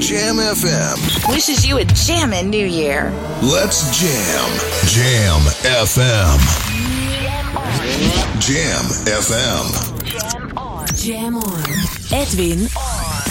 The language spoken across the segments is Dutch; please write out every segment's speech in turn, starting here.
Jam FM. Wishes you a jammin' new year. Let's jam. Jam FM. Jam FM. Jam on. Jam on. Edwin Baby,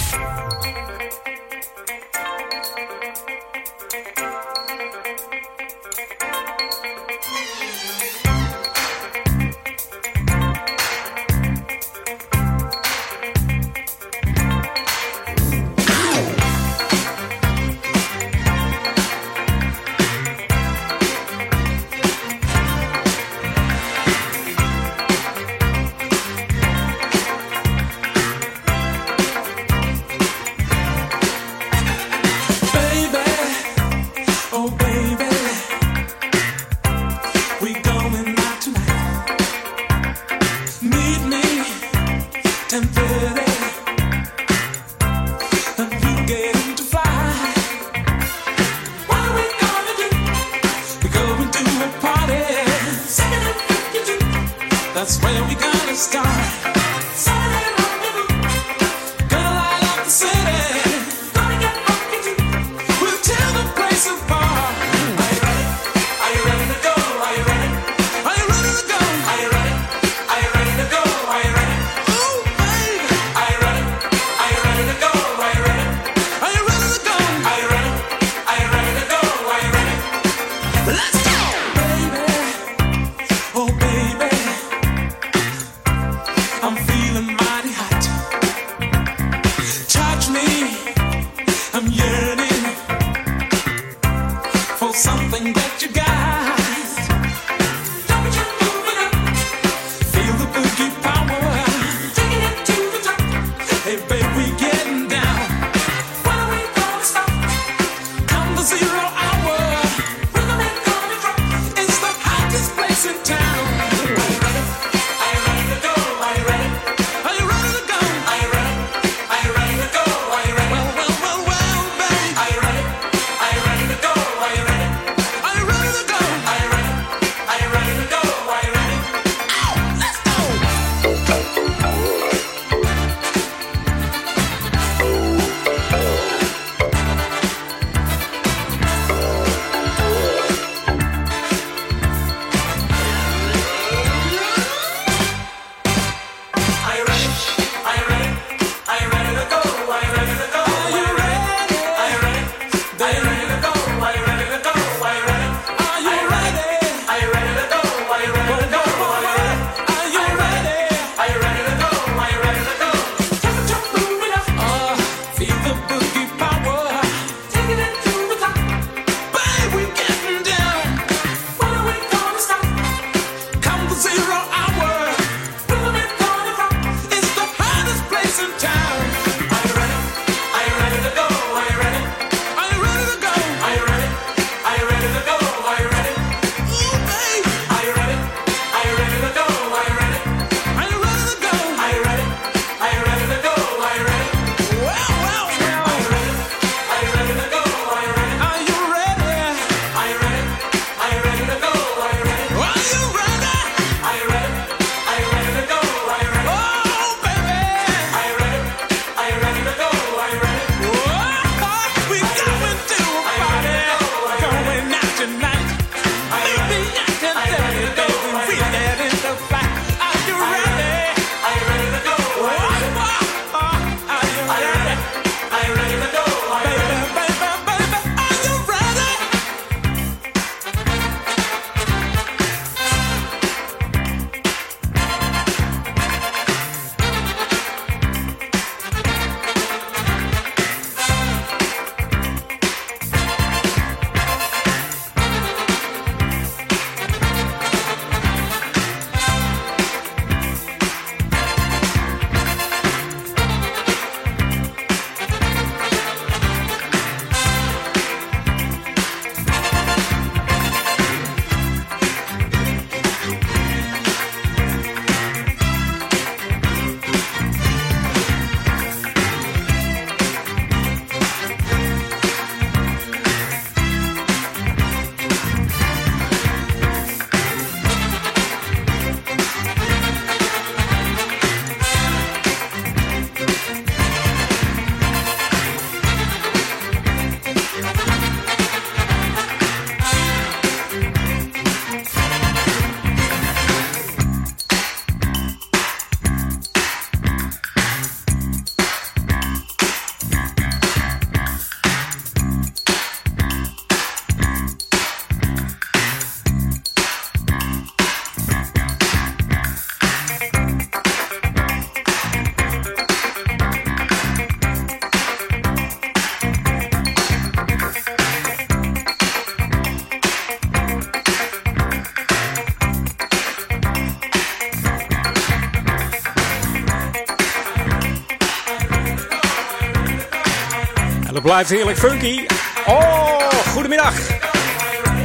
you're all blijft heerlijk funky. Oh, goedemiddag.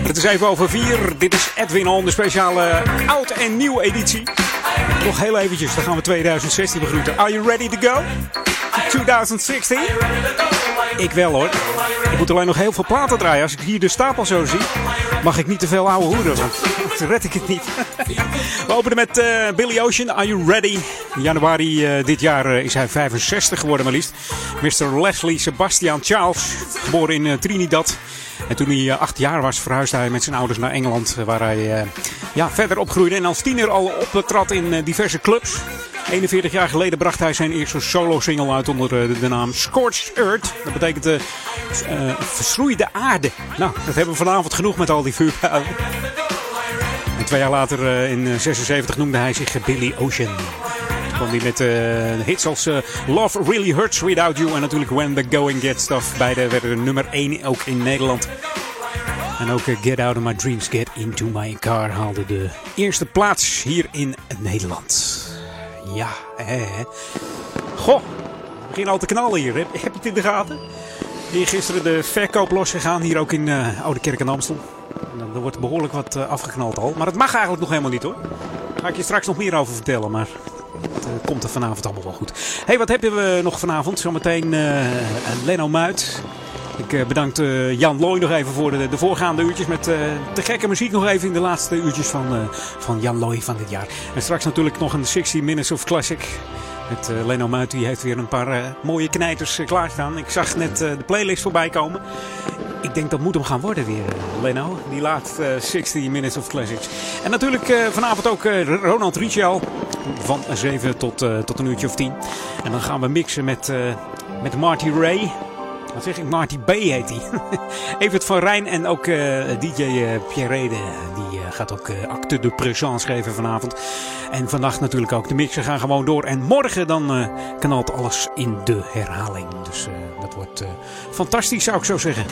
Het is even over vier. Dit is Edwin On, de speciale oud en nieuw editie. Nog heel eventjes, dan gaan we 2016 begroeten. Are you ready to go? 2016? Ik wel hoor. Ik moet alleen nog heel veel platen draaien. Als ik hier de stapel zo zie, mag ik niet te veel ouwe hoeren, want dan red ik het niet. We openen met uh, Billy Ocean, Are You Ready? In januari uh, dit jaar uh, is hij 65 geworden maar liefst. Mr. Leslie Sebastian Charles, geboren in Trinidad. En toen hij acht jaar was, verhuisde hij met zijn ouders naar Engeland, waar hij ja, verder opgroeide. En als tiener al optrad in diverse clubs. 41 jaar geleden bracht hij zijn eerste solo-single uit onder de naam Scorched Earth. Dat betekent uh, uh, aarde. Nou, dat hebben we vanavond genoeg met al die. En twee jaar later, in 76, noemde hij zich Billy Ocean. Kwam hij met hits als Love Really Hurts Without You en natuurlijk When The Going Gets Tough. Beide werden nummer 1 ook in Nederland. En ook Get Out of My Dreams, Get Into My Car haalde de eerste plaats hier in Nederland. Ja, hè, hè. Goh, we beginnen al te knallen hier. Heb, heb je het in de gaten? Hier gisteren de verkoop losgegaan, hier ook in uh, Oude Kerk en Amstel. Er wordt behoorlijk wat uh, afgeknald al. Maar het mag eigenlijk nog helemaal niet hoor. Daar ga ik je straks nog meer over vertellen. Maar het uh, komt er vanavond allemaal wel goed. hey, wat hebben we nog vanavond? Zometeen Leno Muit. Ik bedank Jan Looy nog even voor de, de voorgaande uurtjes met de gekke muziek nog even in de laatste uurtjes van, van Jan Looy van dit jaar. En straks natuurlijk nog een 60 Minutes of Classic. Met uh, Leno Muit, die heeft weer een paar mooie knijters klaarstaan. Ik zag net de playlist voorbij komen. Ik denk dat moet hem gaan worden weer, Leno. Die laatste 60 Minutes of Classics. En natuurlijk vanavond ook Ronald Riccial. Van 7 tot, tot een uurtje of 10. En dan gaan we mixen met, met Marty Ray. Wat zeg ik? Marty B heet hij. Evert van Rijn en ook uh, DJ uh, Pierre Rede. Die uh, gaat ook acte de présence geven vanavond. En vannacht natuurlijk ook. De mixen gaan gewoon door. En morgen dan knalt alles in de herhaling. Dus dat wordt fantastisch zou ik zo zeggen.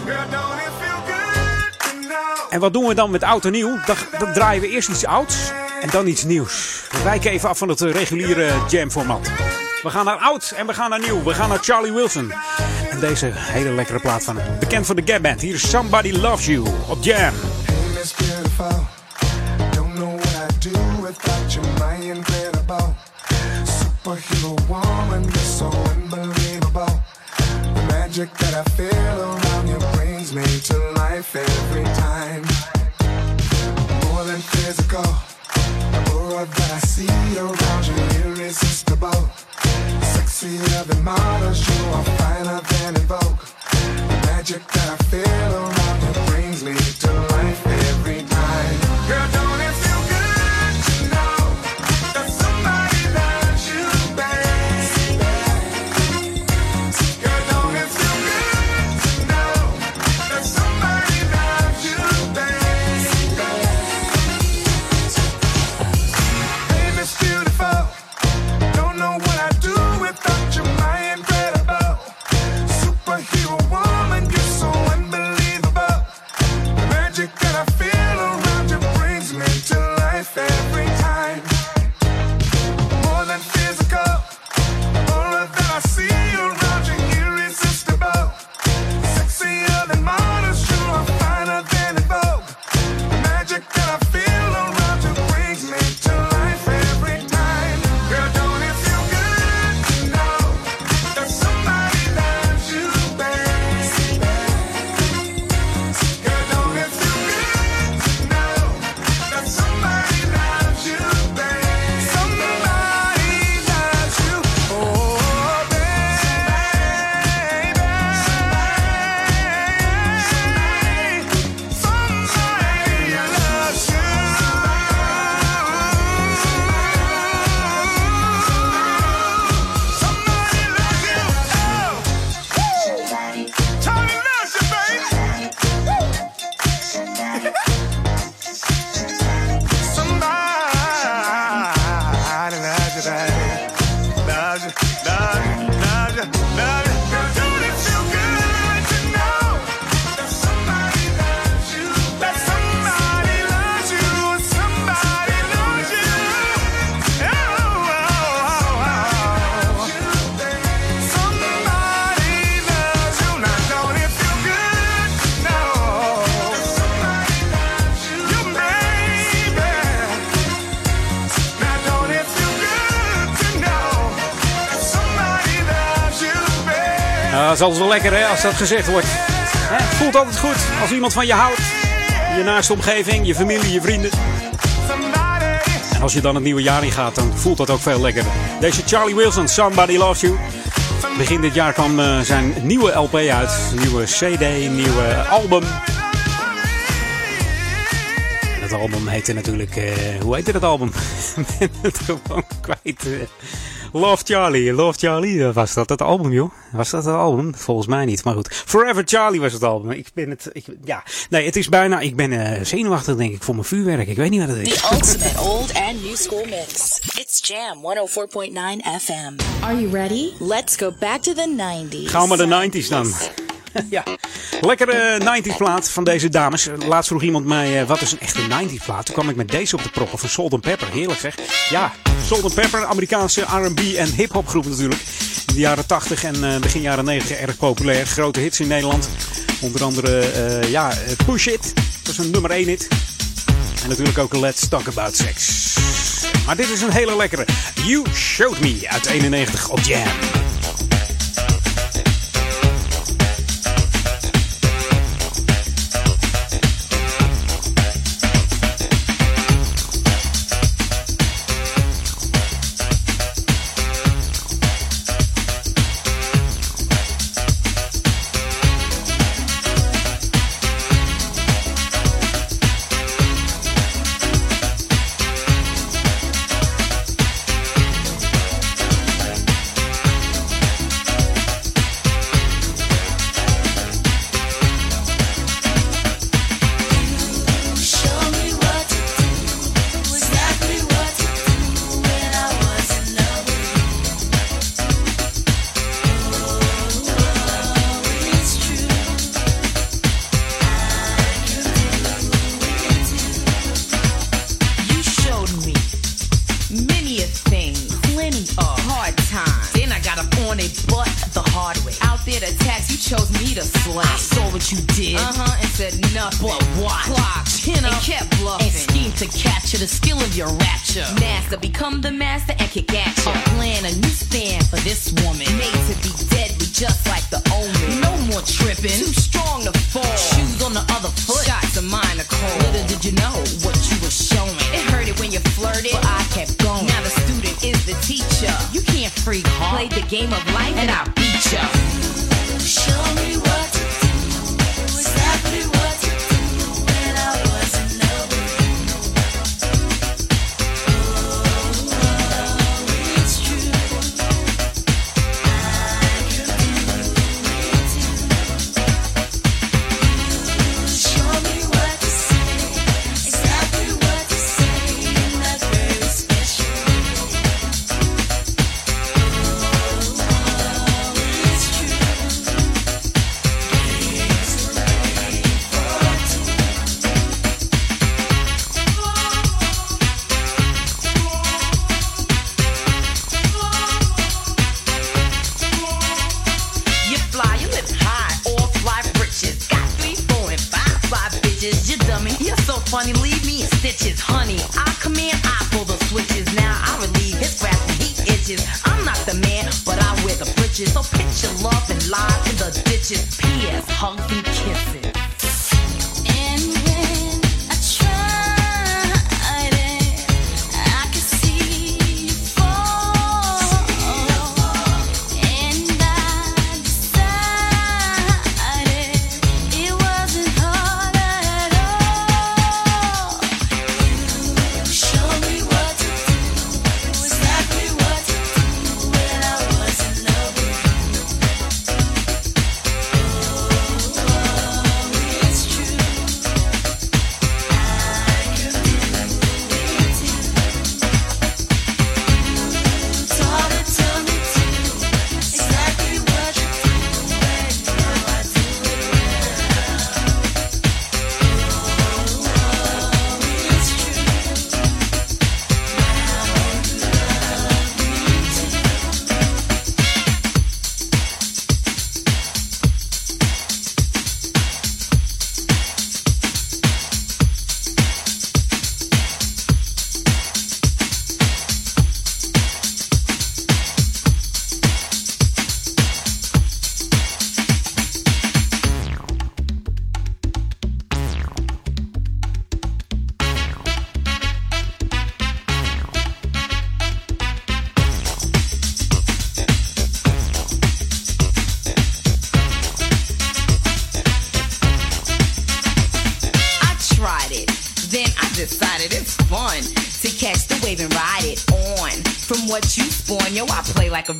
En wat doen we dan met oud en nieuw? Dan, dan draaien we eerst iets ouds en dan iets nieuws. We wijken even af van het reguliere jam format. We gaan naar oud en we gaan naar nieuw. We gaan naar Charlie Wilson. En deze hele lekkere plaat van hem. Bekend van de Gap Band. Hier is Somebody Loves You op Jam. Superhero woman, you're so unbelievable. The magic that I feel around you brings me to life every time. More than physical. The aura that I see around you irresistible. Sexy loving models, you are finer than in vogue. The magic that I feel around you brings me to life every time. Girl, don't dat is altijd wel lekker hè, als dat gezegd wordt. Hè, voelt altijd goed als iemand van je houdt. Je naaste omgeving, je familie, je vrienden. En als je dan het nieuwe jaar in gaat, dan voelt dat ook veel lekkerder. Deze Charlie Wilson, Somebody Loves You. Begin dit jaar kwam eh, zijn nieuwe LP uit. Nieuwe CD, nieuwe album. En het album heette natuurlijk... eh, hoe heette dat album? Ik ben het gewoon kwijt. Love Charlie, Love Charlie, eh, was dat het album, joh? Was dat het album? Volgens mij niet, maar goed. Forever Charlie was het album. Ik ben het, ik, ja, nee, het is bijna, ik ben eh, zenuwachtig denk ik voor mijn vuurwerk. Ik weet niet wat het is. The ultimate old and new school mix. It's Jam 104.9 FM. Are you ready? Let's go back to the 90s. Gaan we naar de 90s dan. ja, lekkere 90s plaat van deze dames. Laatst vroeg iemand mij, eh, wat is een echte 90s plaat? Toen kwam ik met deze op de proppen van Salt Pepper. Heerlijk zeg. Ja, Salt Pepper, Amerikaanse R&B en hip-hop groep natuurlijk. In de jaren 80 en eh, begin jaren 90 erg populair. Grote hits in Nederland. Onder andere, eh, ja, Push It. Dat is een nummer 1 hit. En natuurlijk ook Let's Talk About Sex. Maar dit is een hele lekkere. You Showed Me uit 91 op Jam.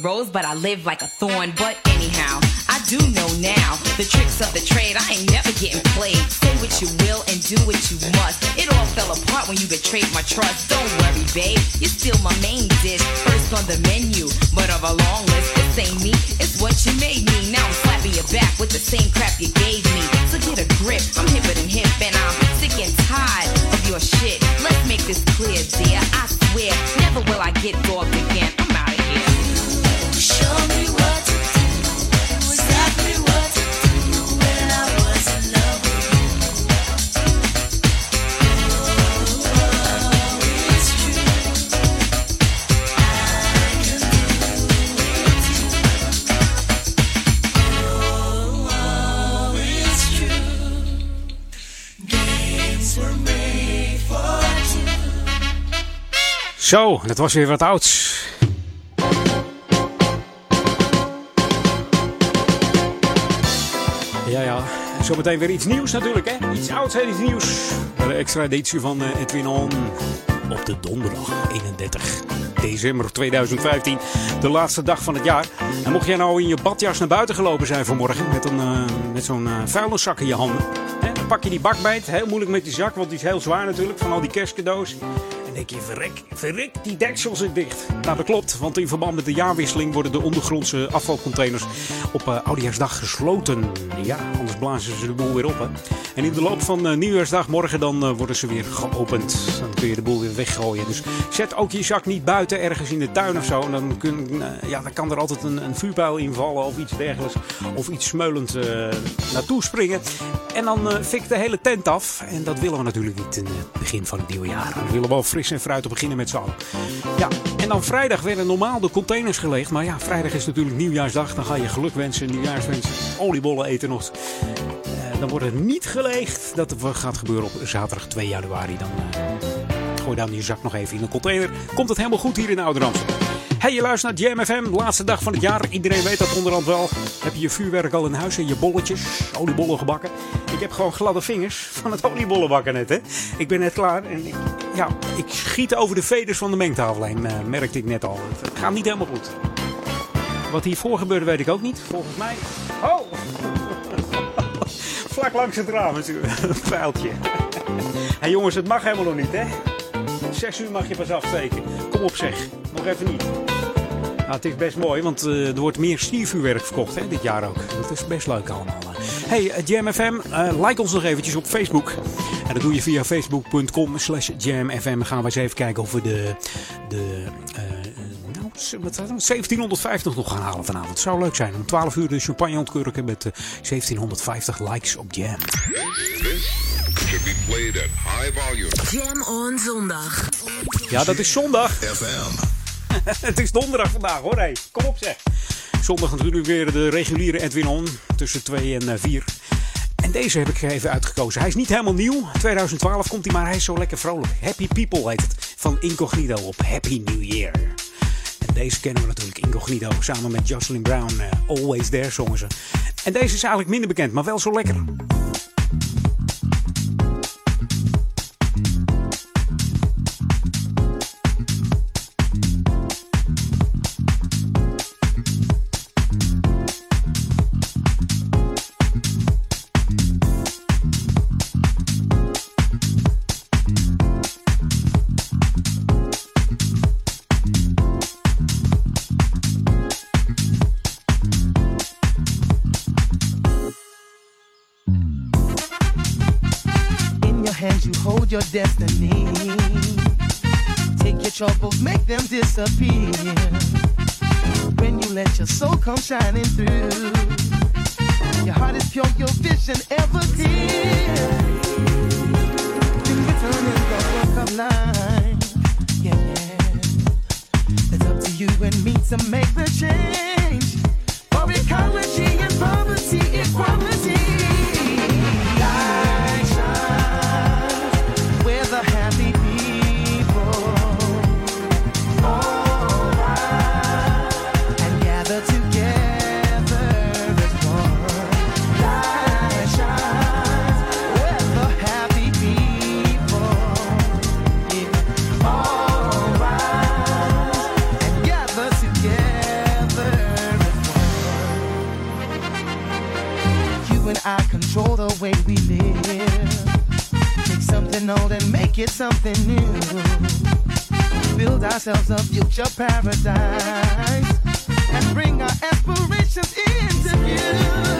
Rose, but I live like a thorn. But anyhow, I do know now the tricks of the trade. I ain't never getting played. Say what you will and do what you must. It all fell apart when you betrayed my trust. Don't worry, babe, you're still my main dish. First on the menu, but of a long list. This ain't me, it's what you made me. Now I'm slapping your back with the same crap you gave me. Zo, dat was weer wat ouds. Ja, ja. Zometeen weer iets nieuws natuurlijk, hè? Iets ouds en iets nieuws. Een extra editie van eh, Edwin On. Op de donderdag 31 december 2015. De laatste dag van het jaar. En mocht jij nou in je badjas naar buiten gelopen zijn vanmorgen. Met, een, eh, met zo'n eh, vuilniszak in je handen. Hè, dan pak je die bakbijt. Heel moeilijk met die zak, want die is heel zwaar natuurlijk. Van al die kerstcadeaus. En je, verrek, verrek, die deksel zit dicht. Nou, dat klopt, want in verband met de jaarwisseling worden de ondergrondse afvalcontainers op eh, Oudejaarsdag gesloten. Ja, anders blazen ze de boel weer op. Hè. En in de loop van eh, Nieuwjaarsdag morgen dan eh, worden ze weer geopend. Dan kun je de boel weer weggooien. Dus zet ook je zak niet buiten ergens in de tuin of zo. Dan, ja, dan kan er altijd een, een vuurpijl invallen of iets dergelijks. Of iets smeulend naartoe springen. En dan fikt de hele tent af. En dat willen we natuurlijk niet in het begin van het nieuwe jaar. We willen wel fris en fruit te beginnen met z'n allen. Ja, en dan vrijdag werden normaal de containers geleegd. Maar ja, vrijdag is natuurlijk nieuwjaarsdag. Dan ga je geluk wensen, nieuwjaarswensen, oliebollen eten nog. Eh, dan wordt het niet geleegd. Dat gaat gebeuren op zaterdag 2 januari. Dan eh, gooi dan je zak nog even in een container. Komt het helemaal goed hier in Ouderamstel. Hey, je luistert naar Jam FM, laatste dag van het jaar. Iedereen weet dat onderhand wel. Heb je je vuurwerk al in huis en je bolletjes, oliebollen gebakken? Ik heb gewoon gladde vingers van het oliebollen bakken net, hè. Ik ben net klaar en ik, ja, ik schiet over de veders van de mengtafel heen, eh, merkte ik net al. Het gaat niet helemaal goed. Wat hiervoor gebeurde weet ik ook niet, volgens mij. Oh! Vlak langs het raam is een pijltje. Hé jongens, het mag helemaal nog niet, hè? Zes uur mag je pas afsteken. Kom op zeg, nog even niet. Nou, het is best mooi, want eh, er wordt meer stiervuurwerk verkocht hè, dit jaar ook. Dat is best leuk allemaal. Hey, eh, Jam FM, eh, like ons nog eventjes op Facebook. En dat doe je via facebook.com slash jamfm. Gaan we eens even kijken of we de, de nou, wat staat er? 1750 nog gaan halen vanavond. Zou leuk zijn om 12 uur de champagne ontkurken met eh, 1750 likes op Jam. Should be played at high volume. Jam on zondag. Ja, dat is zondag. FM. het is donderdag vandaag hoor. Hey, kom op zeg. Zondag natuurlijk weer de reguliere Edwin On tussen 2 en 4. En deze heb ik even uitgekozen. Hij is niet helemaal nieuw. 2012 komt hij, maar hij is zo lekker vrolijk. Happy People heet het. Van Incognito op Happy New Year. En deze kennen we natuurlijk Incognito. Samen met Jocelyn Brown. eh, Always There zongen ze. En deze is eigenlijk minder bekend, maar wel zo lekker. Your destiny. Take your troubles, make them disappear. When you let your soul come shining through, your heart is pure, your vision ever clear. In return is the work of life. Yeah, yeah. It's up to you and me to make the change. For ecology it something new. Build ourselves a future paradise and bring our aspirations into view.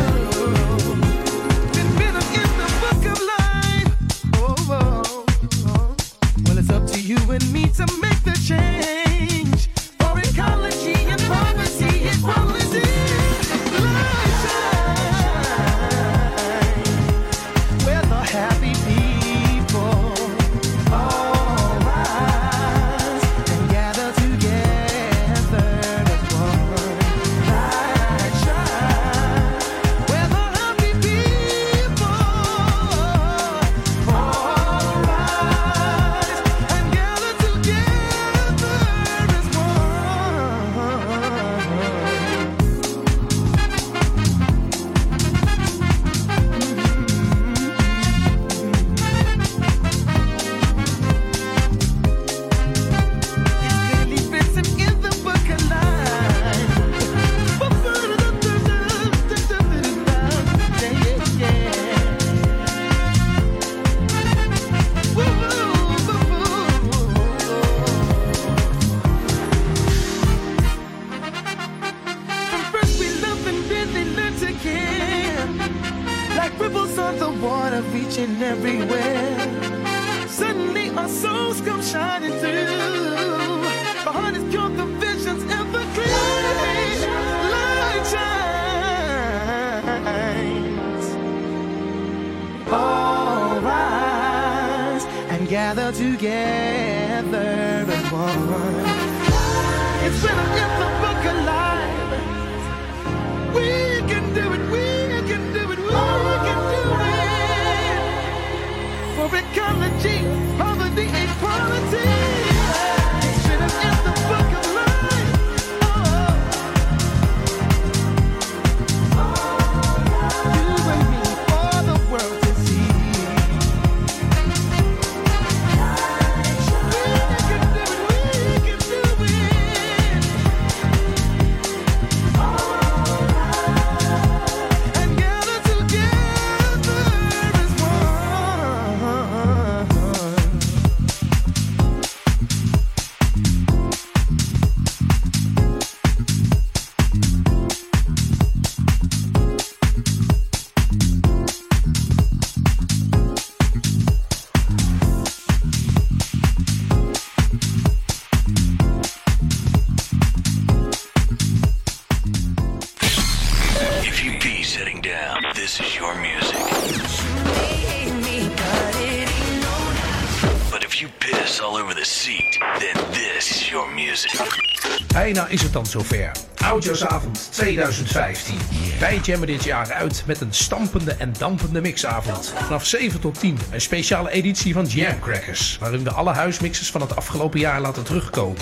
Het dan zover. Oudjaarsavond 2015. Wij jammen dit jaar uit met een stampende en dampende mixavond. Vanaf 7 tot 10 een speciale editie van Jam Crackers. Waarin we alle huismixes van het afgelopen jaar laten terugkomen.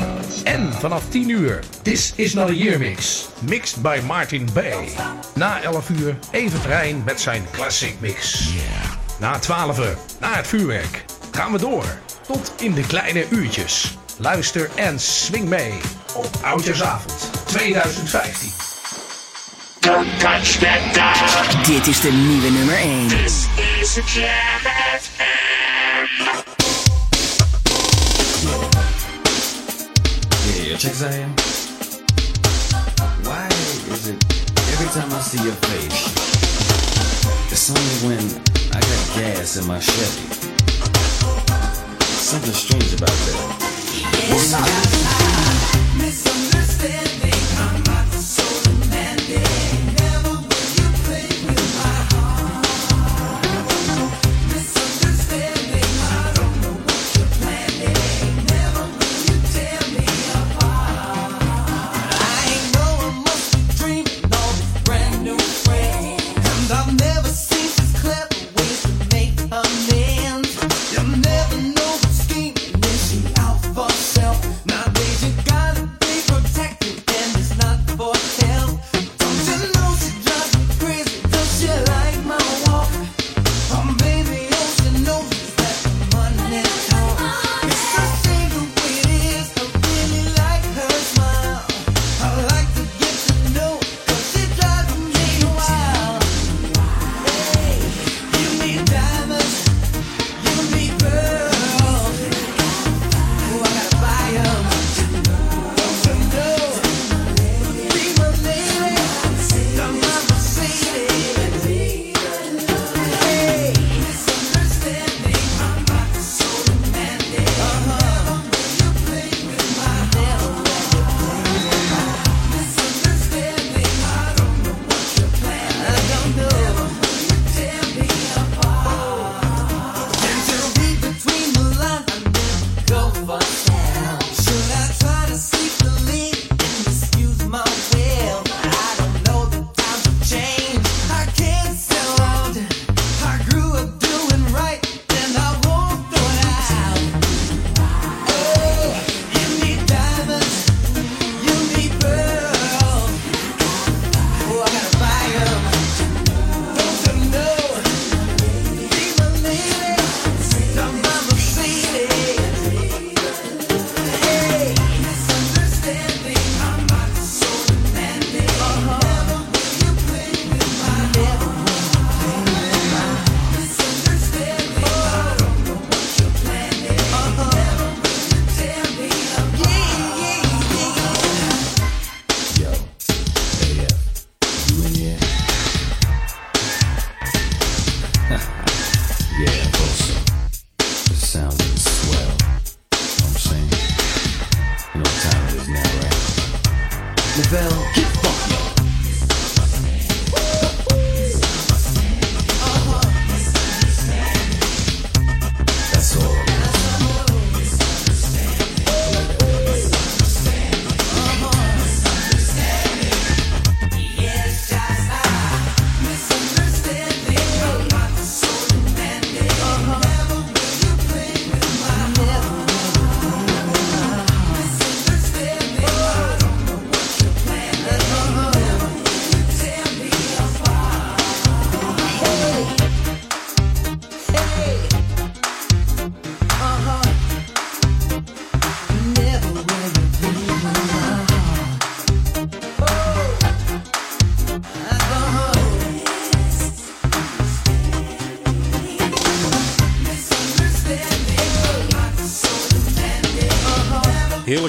En vanaf 10 uur This is not a year mix. Mixed by Martin Bay. Na 11 uur Evert Rijn met zijn classic mix. Na 12 uur, na het vuurwerk, gaan we door. Tot in de kleine uurtjes. Luister en swing mee op Oudjaarsavond 2015. Don't touch that dial. Dit is de nieuwe nummer 1. This is a Jam FM. Yeah, check this out. Why is it every time I see your face, it's only when I got gas in my Chevy? Something strange about that. Misunderstanding, I'm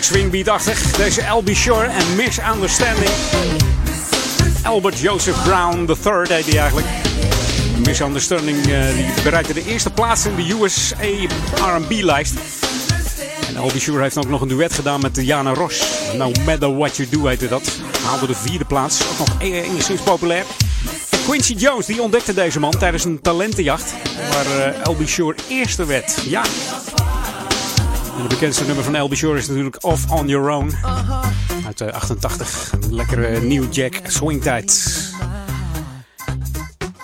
Heerlijk swingbeatachtig. Deze LB Shore en Misunderstanding. Albert Joseph Brown III deed hij eigenlijk. Misunderstanding uh, die bereikte de eerste plaats in de USA R&B-lijst. En Albie Shore heeft ook nog een duet gedaan met Jana Ross. No Matter What You Do heette dat. Haalde de vierde plaats. Ook nog e- enigszins populair. Quincy Jones die ontdekte deze man tijdens een talentenjacht. Waar uh, Shore eerste werd. Ja. En de bekendste nummer van Albie Shore is natuurlijk Off On Your Own. Uit uh, 88. Een lekkere New Jack swingtijd.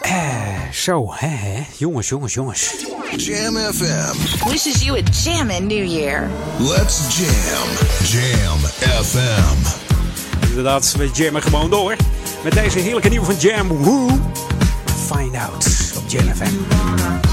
Eh, zo, hè, hè. Jongens, jongens, jongens. Jam FM. Wishes you a jammin' new year. Let's jam. Jam FM. Inderdaad, we jammen gewoon door. Met deze heerlijke nieuwe van Jam Woo. Find out op Jam FM.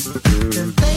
Thank you.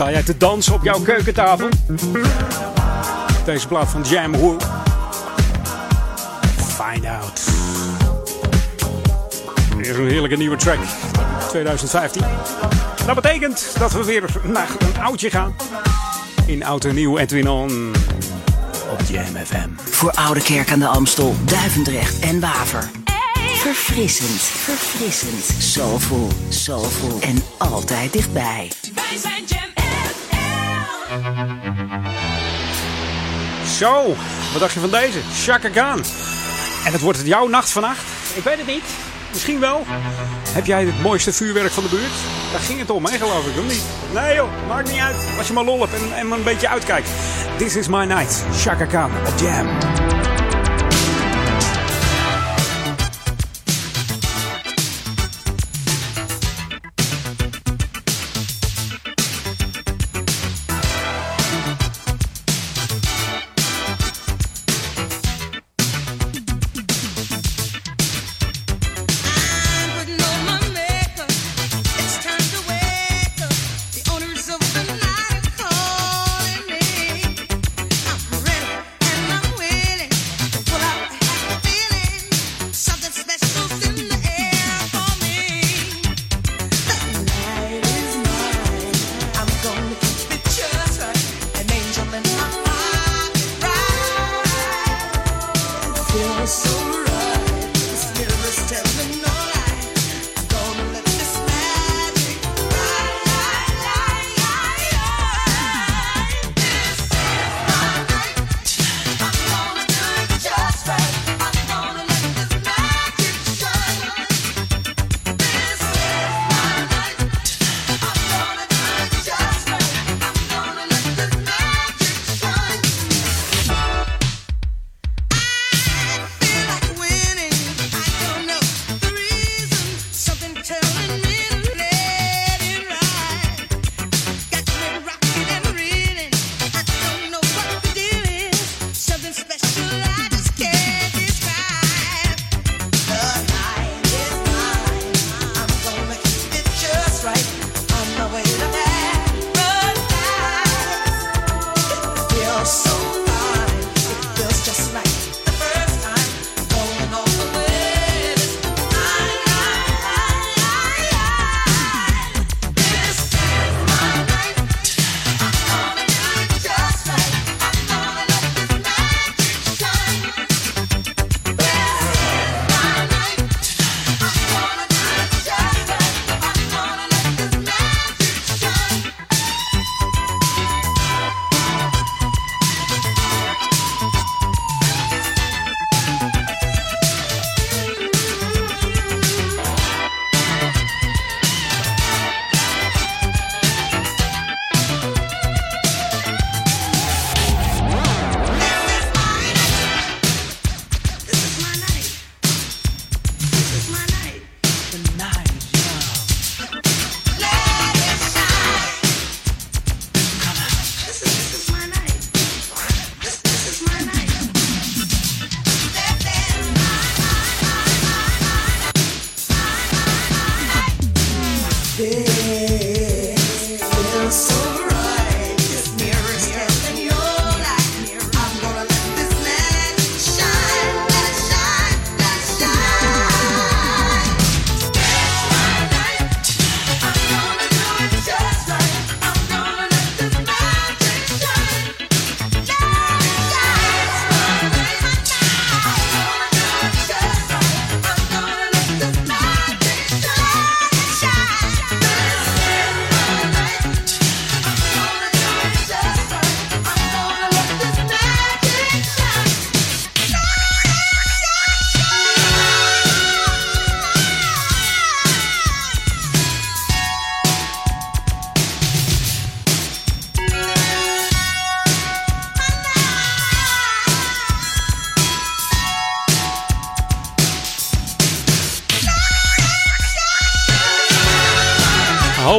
Sta jij te dansen op jouw keukentafel? Deze plaat van Jam Woo. Find Out. Weer een heerlijke nieuwe track. 2015. Dat betekent dat we weer naar een oudje gaan. In Oud en Nieuw Edwin On. Op Jam FM. Voor Oude Kerk aan de Amstel, Duivendrecht en Waver. Verfrissend, verfrissend. Soulful, soulful en altijd dichtbij. Zo, wat dacht je van deze? Chaka Khan. En het wordt het jouw nacht vannacht? Ik weet het niet. Misschien wel. Heb jij het mooiste vuurwerk van de buurt? Daar ging het om, hè, geloof ik, of niet? Nee joh, maakt niet uit. Als je maar lol hebt en, en een beetje uitkijkt. This is my night. Chaka Khan op Jam.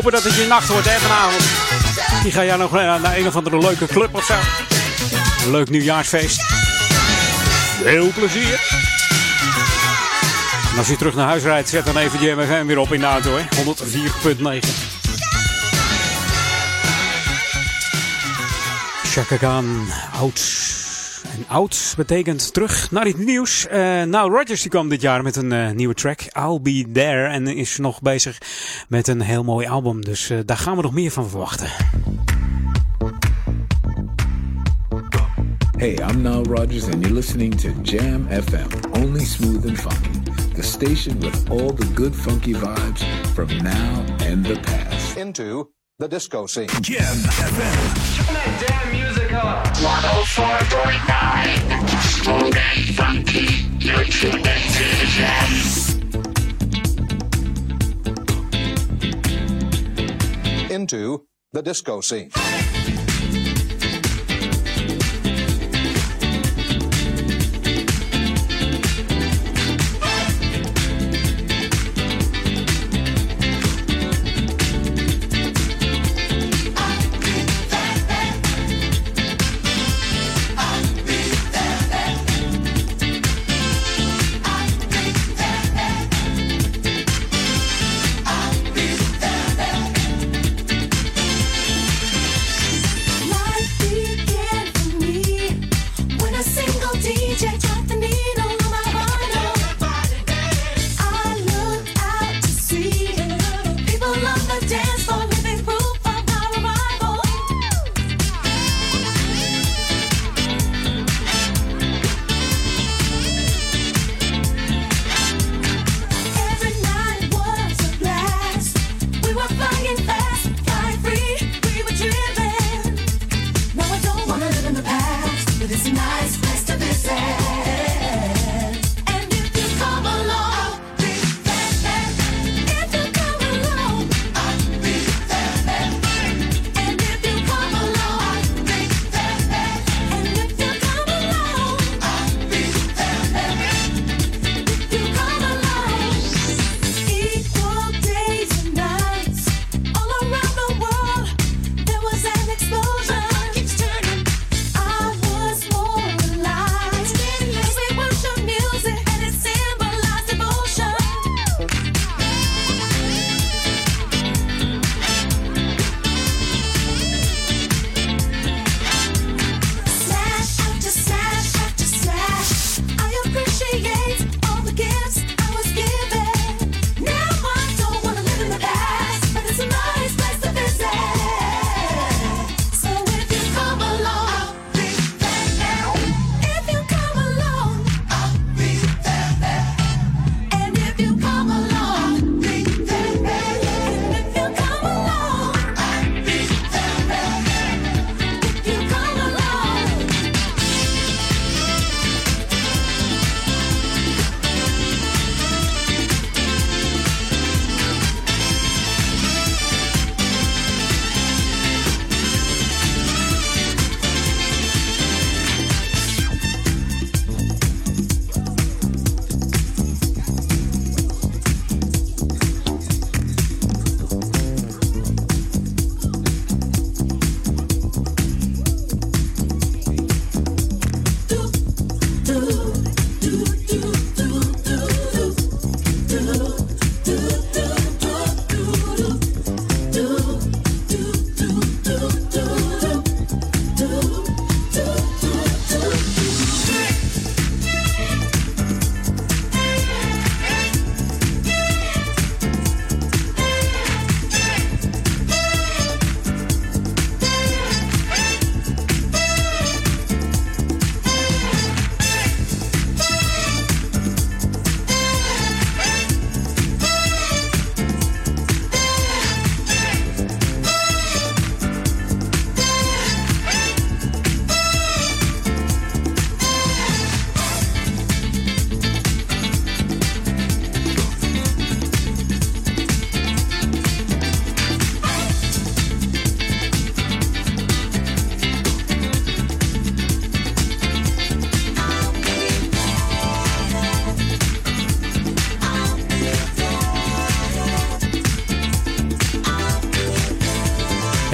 Hopen dat het je nacht wordt hè, vanavond. Die ga jij nog naar een of andere leuke club of zo. Een leuk nieuwjaarsfeest. Heel plezier. Als je terug naar huis rijdt, zet dan even die MFM weer op in de auto. 104.9. Chaka Khan, oud. En oud betekent terug naar het nieuws. Uh, nou, Rogers die kwam dit jaar met een uh, nieuwe track, I'll Be There. En is nog bezig met een heel mooi album. Dus uh, daar gaan we nog meer van verwachten. Hey, I'm Nile Rodgers and you're listening to Jam FM, only smooth and funky. The station with all the good funky vibes from now and the past. Into the disco scene. Jam FM. Turn that damn music up. 104.9. Smooth and funky. You're tuned into Jam. Into the disco scene.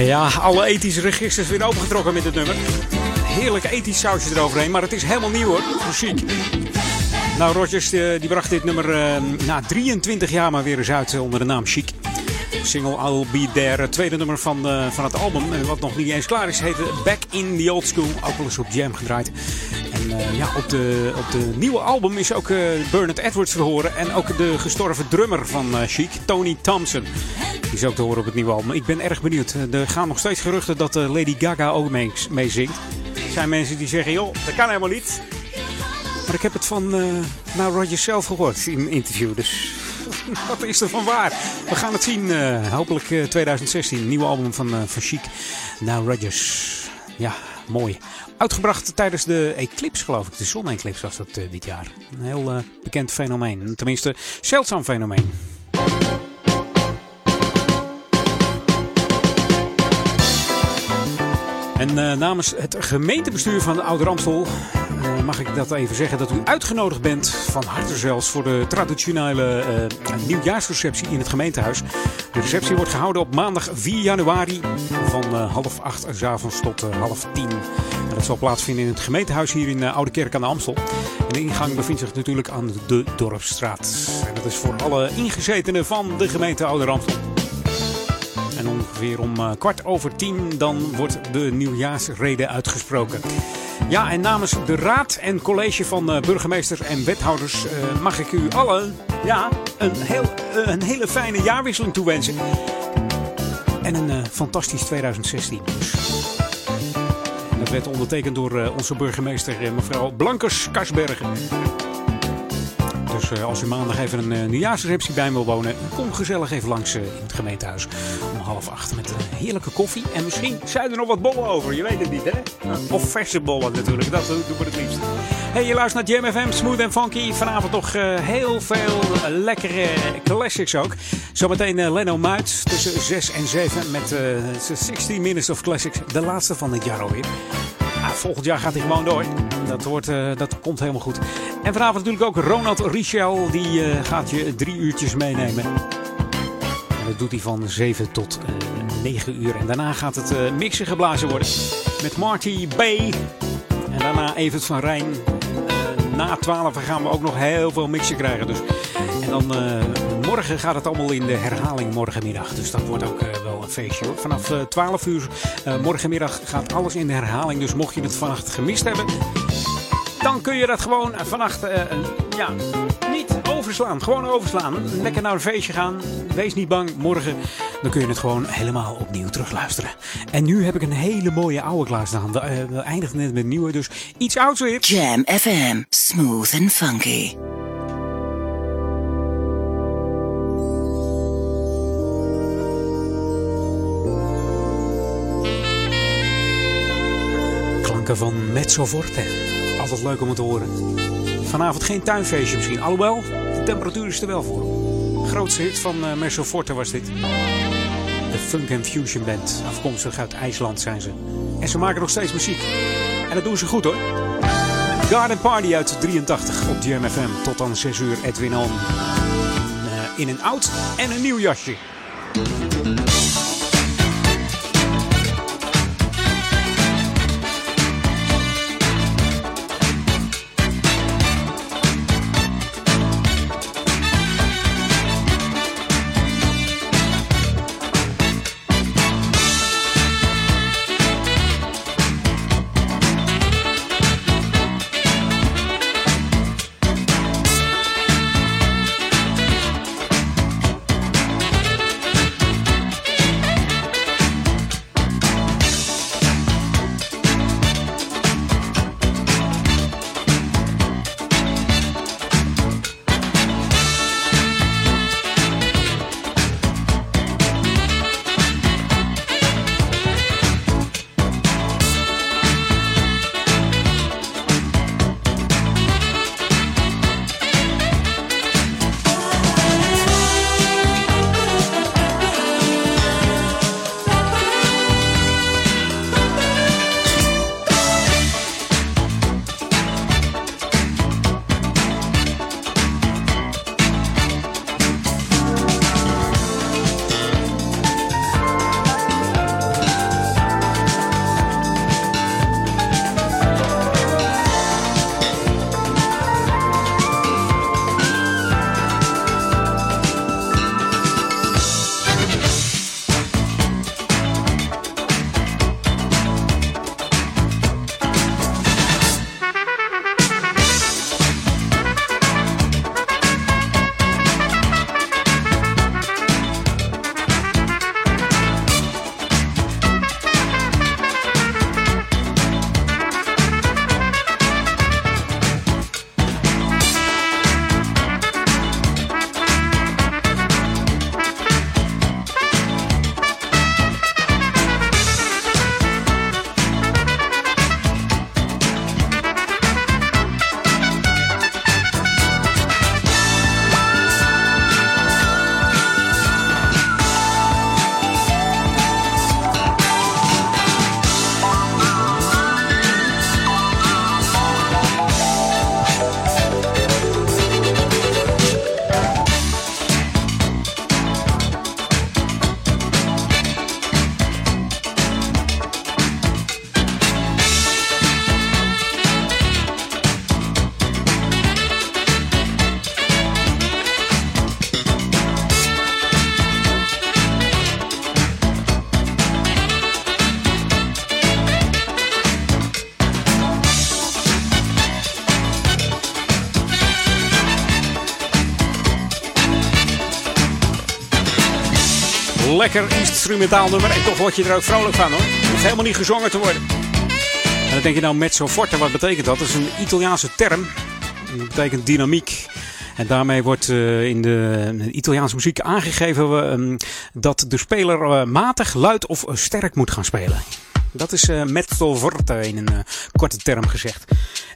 Ja, alle ethische registers weer opengetrokken met dit nummer. Heerlijk ethisch sausje eroverheen, maar het is helemaal nieuw hoor. Chic. Nou, Rogers die bracht dit nummer uh, na 23 jaar maar weer eens uit onder de naam Chic. single I'll Be There. Tweede nummer van, van het album, uh, wat nog niet eens klaar is, heet Back in the Old School. Ook wel eens op Jam gedraaid. En ja, op de, op de nieuwe album is ook Bernard Edwards te horen. En ook de gestorven drummer van Chic, Tony Thompson. Die is ook te horen op het nieuwe album. Ik ben erg benieuwd. Er gaan nog steeds geruchten dat Lady Gaga ook mee, zingt. Er zijn mensen die zeggen, joh, dat kan helemaal niet. Maar ik heb het van uh, nou Roger zelf gehoord in een interview. Dus wat is er van waar? We gaan het zien. Hopelijk uh, 2016. Nieuwe album van, uh, van Chic. Now Rodgers. Ja, mooi. Uitgebracht tijdens de eclipse, geloof ik. De zon-eclipse was dat dit jaar. Een heel bekend fenomeen. Tenminste, zeldzaam fenomeen. En uh, namens het gemeentebestuur van de Oude Ramstel uh, mag ik dat even zeggen dat u uitgenodigd bent, van harte zelfs, voor de traditionele uh, nieuwjaarsreceptie in het gemeentehuis. De receptie wordt gehouden op maandag 4 januari van half acht s avonds tot half tien. En dat zal plaatsvinden in het gemeentehuis hier in Oude Kerk aan de Amstel. En de ingang bevindt zich natuurlijk aan de Dorpsstraat. En dat is voor alle ingezetenen van de gemeente Oude Ramstel. En ongeveer om uh, kwart over tien dan wordt de nieuwjaarsrede uitgesproken. Ja, en namens de raad en college van uh, burgemeesters en wethouders uh, mag ik u allen ja, een, heel, een hele fijne jaarwisseling toewensen. En een fantastisch 2016. Dat werd ondertekend door onze burgemeester mevrouw Blankers Karsbergen. Dus uh, als u maandag even een uh, nieuwjaarsreceptie bij wil wonen, kom gezellig even langs uh, in het gemeentehuis om half acht met heerlijke koffie. En misschien zijn er nog wat bollen over, je weet het niet hè? Of verse bollen natuurlijk, dat doen we het liefst. Hey, je luistert naar Jam FM, Smooth and Funky. Vanavond toch heel veel lekkere classics ook. Zometeen Leno Muit tussen 6 en 7 met 16 Minutes of Classics. De laatste van het jaar alweer. Ah, volgend jaar gaat hij gewoon door. Dat, wordt, uh, dat komt helemaal goed. En vanavond natuurlijk ook Ronald Richel. Die uh, gaat je drie uurtjes meenemen. En dat doet hij van 7 tot uh, 9 uur. En daarna gaat het mixen geblazen worden. Met Marty B. En daarna Evert van Rijn. na 12 gaan we ook nog heel veel mixen krijgen. Dus. En dan morgen gaat het allemaal in de herhaling morgenmiddag. Dus dat wordt ook wel feestje hoor. Vanaf 12 uur morgenmiddag gaat alles in de herhaling. Dus mocht je het vannacht gemist hebben dan kun je dat gewoon vannacht uh, ja, niet overslaan. Gewoon overslaan. Lekker naar een feestje gaan. Wees niet bang. Morgen dan kun je het gewoon helemaal opnieuw terugluisteren. En nu heb ik een hele mooie oude klaarstaan. We, uh, we eindigen net met nieuwe, dus iets ouds weer. Jam FM. Smooth and funky. Van Mezzo Forte altijd leuk om het te horen. Vanavond geen tuinfeestje misschien. Alhoewel, de temperatuur is er wel voor. Grootste hit van uh, Merso Forte was dit. De Funk and Fusion Band. Afkomstig uit IJsland zijn ze. En ze maken nog steeds muziek. En dat doen ze goed hoor. Garden Party uit 83 op GMFM. Tot dan 6 uur Edwin On. Uh, in een oud en een nieuw jasje. Lekker instrumentaal nummer. En toch word je er ook vrolijk van hoor. Het hoeft helemaal niet gezongen te worden. En dan denk je nou mezzo forte, wat betekent dat? Dat is een Italiaanse term. Dat betekent dynamiek. En daarmee wordt uh, in de Italiaanse muziek aangegeven uh, dat de speler uh, matig, luid of sterk moet gaan spelen. Dat is uh, mezzo forte in een korte term gezegd.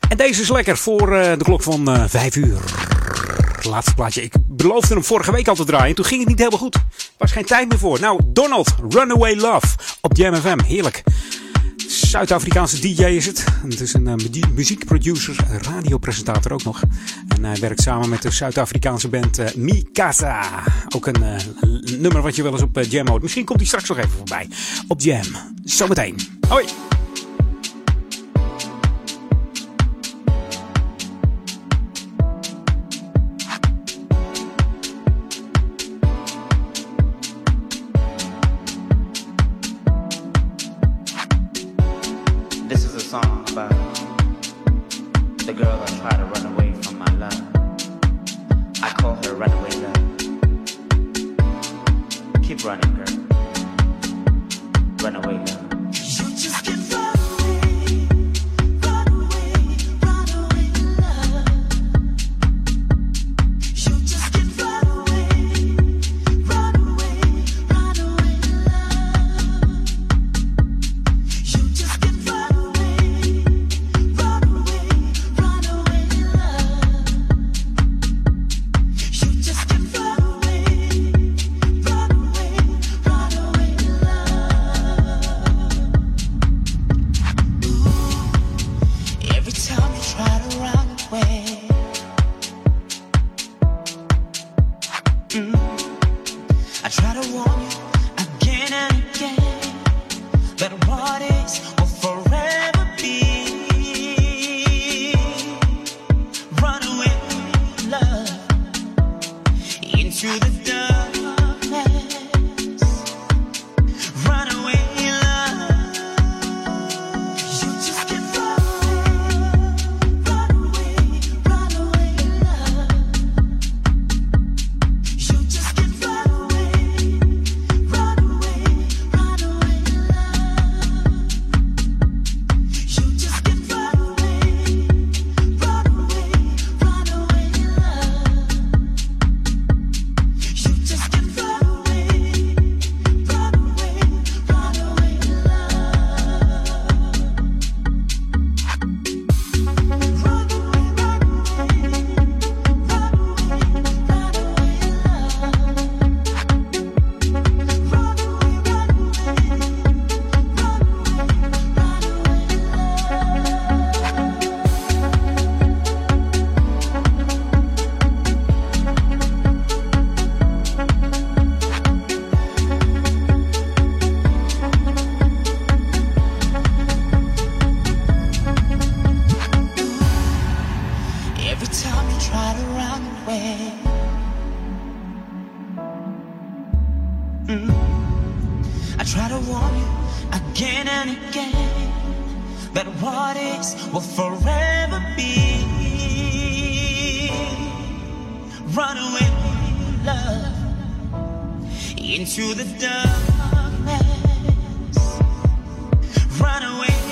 En deze is lekker voor de klok van 5 uur. Laatste plaatje. Ik beloofde hem vorige week al te draaien. Toen ging het niet helemaal goed. Was geen tijd meer voor. Nou, Donald, Runaway Love op Jam FM. Heerlijk. Zuid-Afrikaanse DJ is het. Het is een uh, muziekproducer, radiopresentator ook nog. En hij werkt samen met de Zuid-Afrikaanse band uh, Mikasa. Ook een uh, nummer wat je wel eens op Jam hoort. Misschien komt hij straks nog even voorbij. Op Jam. Zometeen. Hoi. Every time you try to run away. Mm. I try to warn you again and again that what is will forever be. Run away, love, into the darkness. Run away.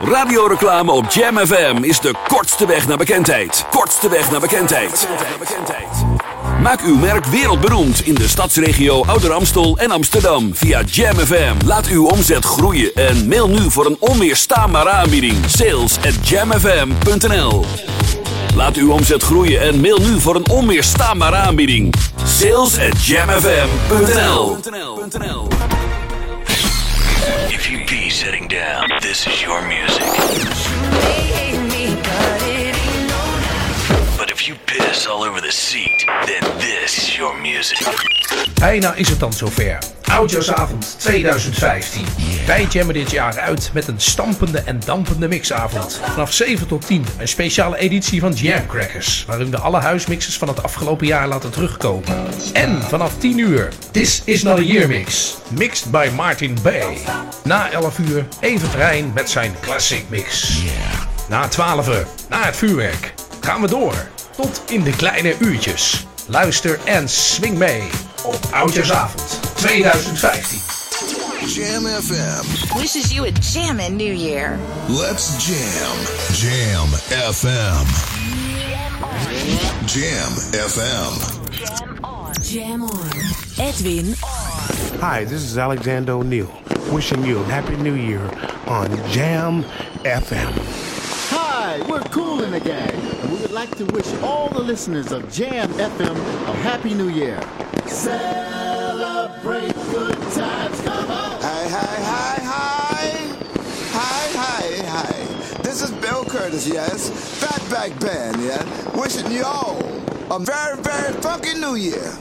Radioreclame op Jam FM is de kortste weg naar bekendheid. Kortste weg naar bekendheid. Maak uw merk wereldberoemd in de stadsregio Ouder Amstel en Amsterdam via Jam FM. Laat uw omzet groeien en mail nu voor een onweerstaanbare aanbieding. Sales at jamfm.nl Laat uw omzet groeien en mail nu voor een onweerstaanbare aanbieding. Sales at jamfm.nl If you be sitting down, this is your music. Seat, then this is your music. Bijna is het dan zover. Oudjaarsavond 2015. Wij jammen dit jaar uit met een stampende en dampende mixavond. Vanaf 7 tot 10 een speciale editie van Jam Crackers. Waarin we alle huismixes van het afgelopen jaar laten terugkomen. En vanaf 10 uur This is not a year mix. Mixed by Martin Bay. Na 11 uur Evert Rijn met zijn classic mix. Na 12 uur, na het vuurwerk, gaan we door. Tot in de kleine uurtjes. Luister en swing mee op Oudjaarsavond 2015. Jam FM. Wishes you a jammin' New Year. Let's jam. Jam FM. Jam FM. Jam on. Edwin Hi, this is Alexander O'Neill, wishing you a happy new year on Jam FM. Hi, we're Cool in the Gang, we would like to wish all the listeners of Jam FM a happy new year. Celebrate good times, come on! Hi, hi, hi, hi. Hi, hi, hi. This is Bill Curtis, yes. Fatback Band, yeah. Wishing you all a very, very funky new year.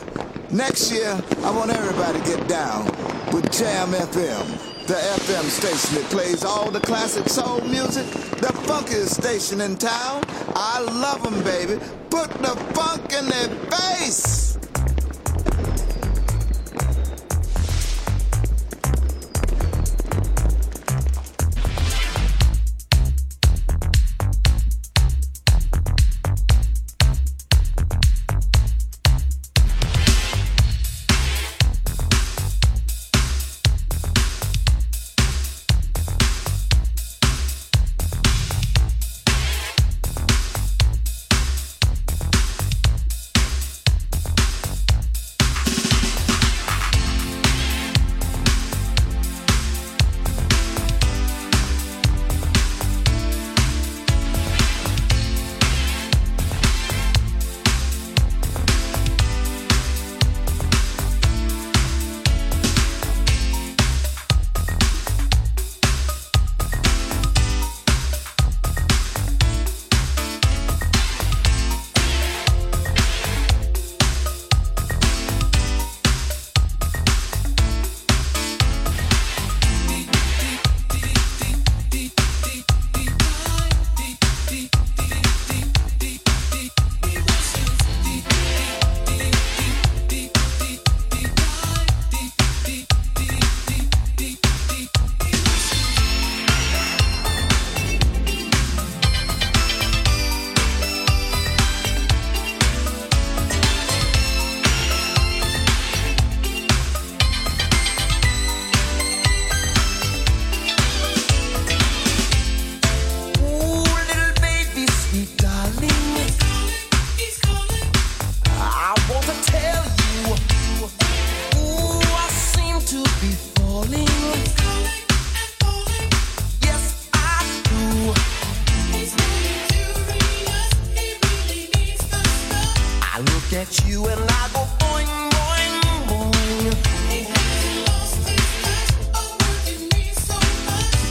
Next year, I want everybody to get down with Jam FM, the FM station that plays all the classic soul music, the funkiest station in town. I love them, baby. Put the funk in their face.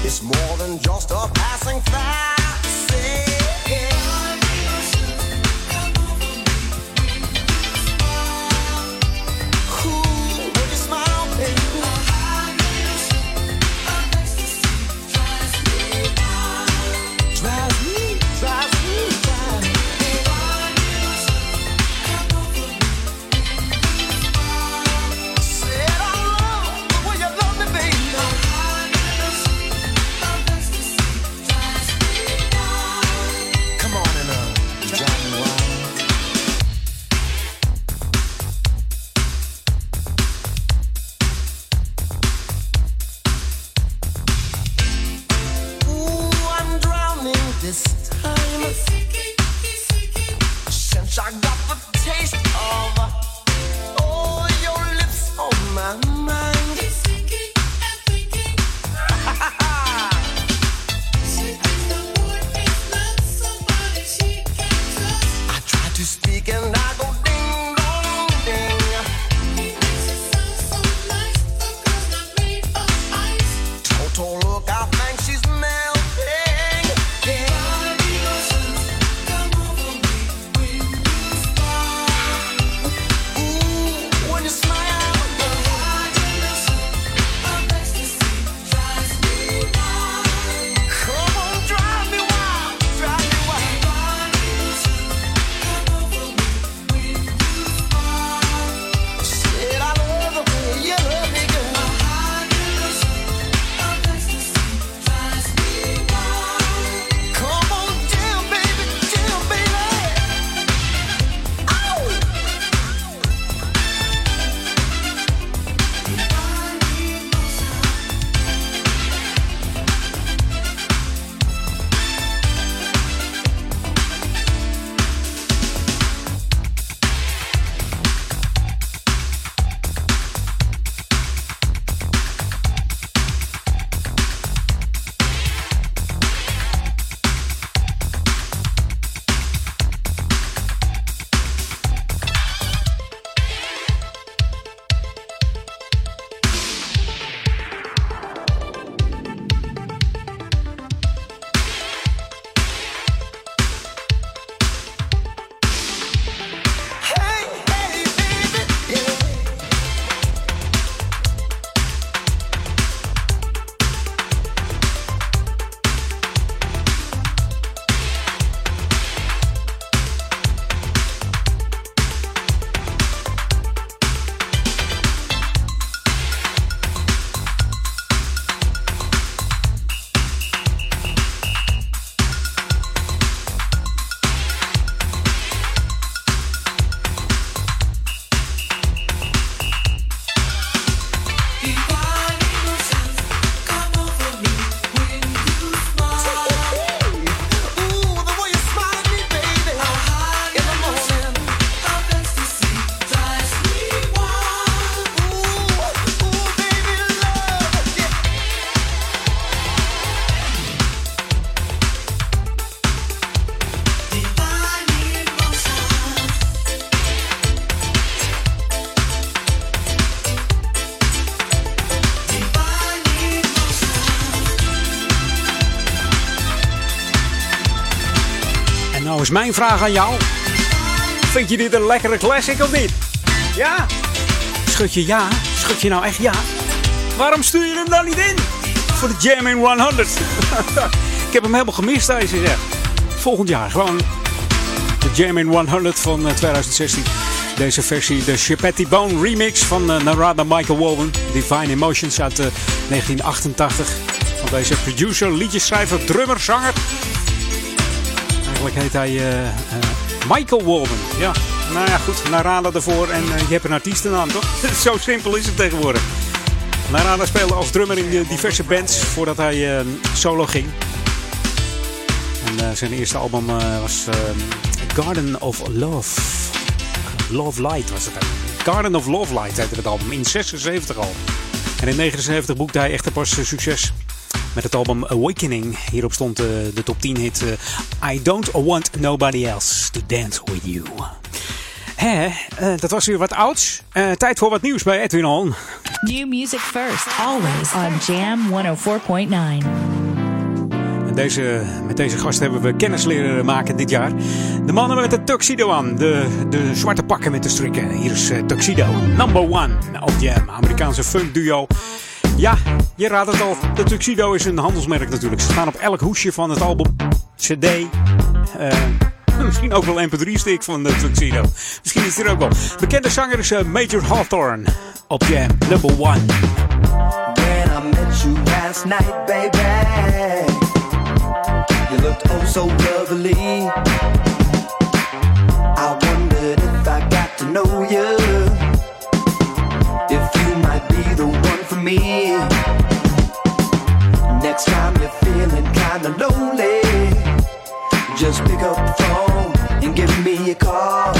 It's more than just a passing fantasy. Is mijn vraag aan jou. Vind je dit een lekkere classic of niet? Ja? Schud je ja? Schud je nou echt ja? Waarom stuur je hem dan niet in? Voor de Jam in 100. Ik heb hem helemaal gemist, deze zeg. Volgend jaar gewoon de Jam in 100 van eh, 2016. Deze versie, de Chapetti Bone remix van eh, Narada Michael Woven. Divine Emotions uit eh, 1988. Van deze producer, liedjeschrijver, drummer, zanger. Heet hij eh, eh, Michael Walden. Ja, nou ja, goed. Narada ervoor en eh, je hebt een artiestennaam, toch? Zo simpel is het tegenwoordig. Narada speelde als drummer in diverse bands voordat hij solo ging. En zijn eerste album was Garden of Love. Love Light was het. Garden of Love Light heette het album in 76 al. En in 79 boekte hij echt pas succes met het album Awakening. Hierop stond eh, de top 10 hit eh, I Don't Want Nobody Else to Dance With You. Hè, eh, dat was weer wat ouds. Tijd voor wat nieuws bij Edwin On. New music first, always on Jam 104.9. En deze, met deze gast hebben we kennis leren maken dit jaar. De mannen met de tuxedo aan. De, de zwarte pakken met de strikken. Hier is Tuxedo, number one op Jam. Amerikaanse funk duo. Ja, je raadt het al. De Tuxedo is een handelsmerk natuurlijk. Ze staan op elk hoesje van het album. CD. eh, misschien ook wel mp3-stick van de Tuxedo. Misschien is het er ook wel. Bekende zanger is eh, Major Hawthorne op Jam, number one. When I met you last night, baby, you looked oh so lovely. I wondered if I got to know you, me. Next time you're feeling kinda lonely, just pick up the phone and give me a call.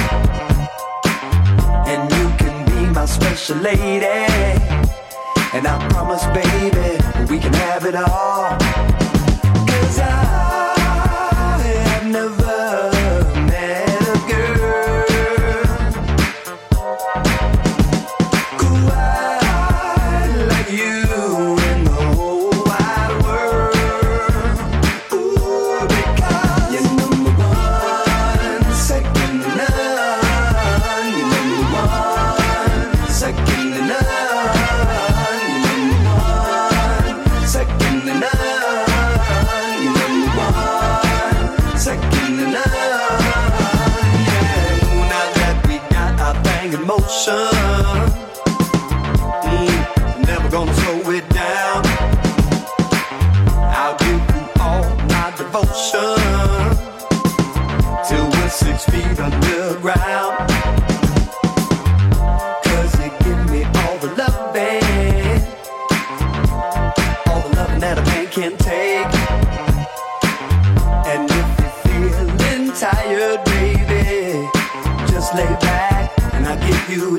And you can be my special lady. And I promise, baby, we can have it all.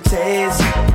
Taste.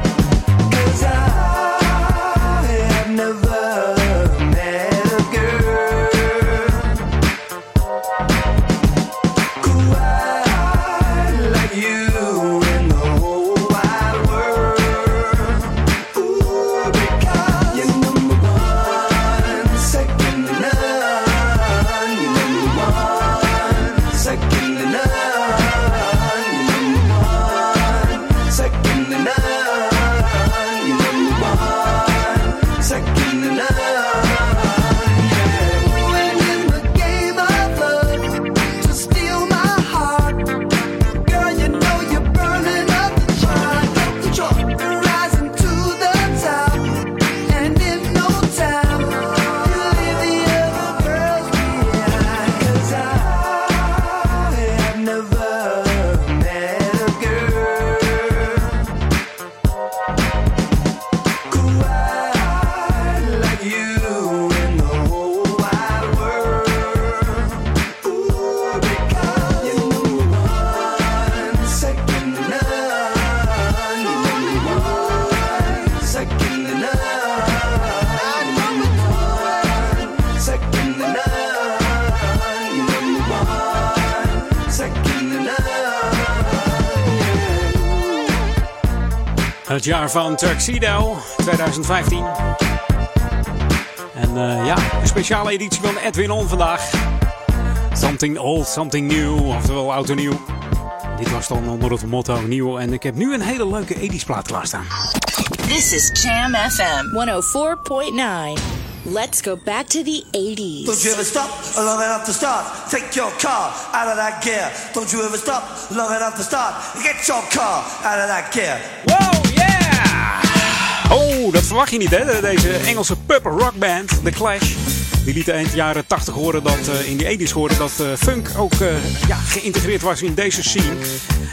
Het jaar van Tuxedo 2015. En eh, ja, een speciale editie van Edwin On vandaag. Something old, something new, oftewel oud en nieuw. Dit was dan onder het motto nieuw. En ik heb nu een hele leuke 80s plaat klaarstaan. This is Jam FM 104.9. Let's go back to the 80s. Don't you ever stop long enough to start? Take your car out of that gear. Don't you ever stop long enough to start? Get your car out of that gear. Oh, dat verwacht je niet, hè? Deze Engelse pub rockband, The Clash. Die lieten eind jaren 80 horen dat, eh, in die 80s horen dat eh, funk ook eh, ja, geïntegreerd was in deze scene.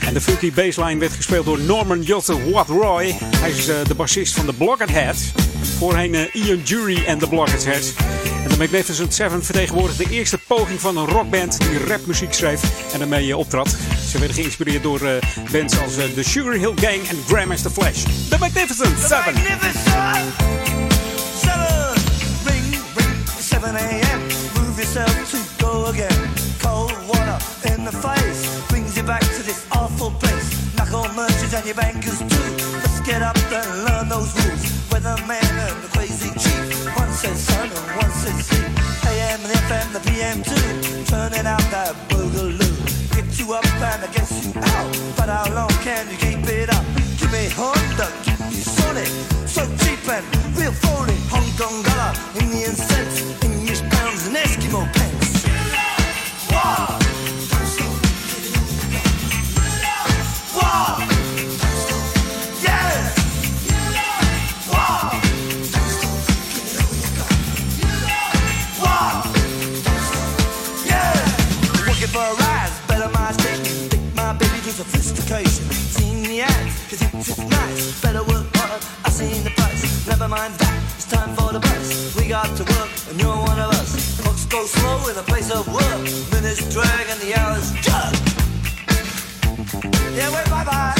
En de funky bassline werd gespeeld door Norman Jotte Watt-Roy. Hij is de bassist van de Blockheads. Voorheen Ian Jury en de Blockheads. En de Magnificent Seven vertegenwoordigde de eerste poging van een rockband die rapmuziek schreef en daarmee optrad. Ze werden geïnspireerd door eh, bands als eh, The Sugar Hill Gang en Grandmaster Flash. The Magnificent Seven. Seven, ring, ring, 7 a.m. Move yourself to go again. Cold water in the face brings you back to this awful place. Knuckle merchants and your bankers too. Let's get up and learn those rules. Weatherman and the crazy chief. One says sun and one says sea. AM and FM, the PM too. Turning out that boogaloo. You up I guess you out. But how long can you keep it up? Give me Honda, give me Sonic. So cheap and real phony. Hong Kong dollar, Indian cents, English pounds and Eskimo pence. Wow. It's nice. Better work hard, I seen the price. Never mind that, it's time for the bus. We got to work, and you're one of us. Clocks go slow in place of work. Minutes drag and the hours jug. Yeah, wait, bye bye.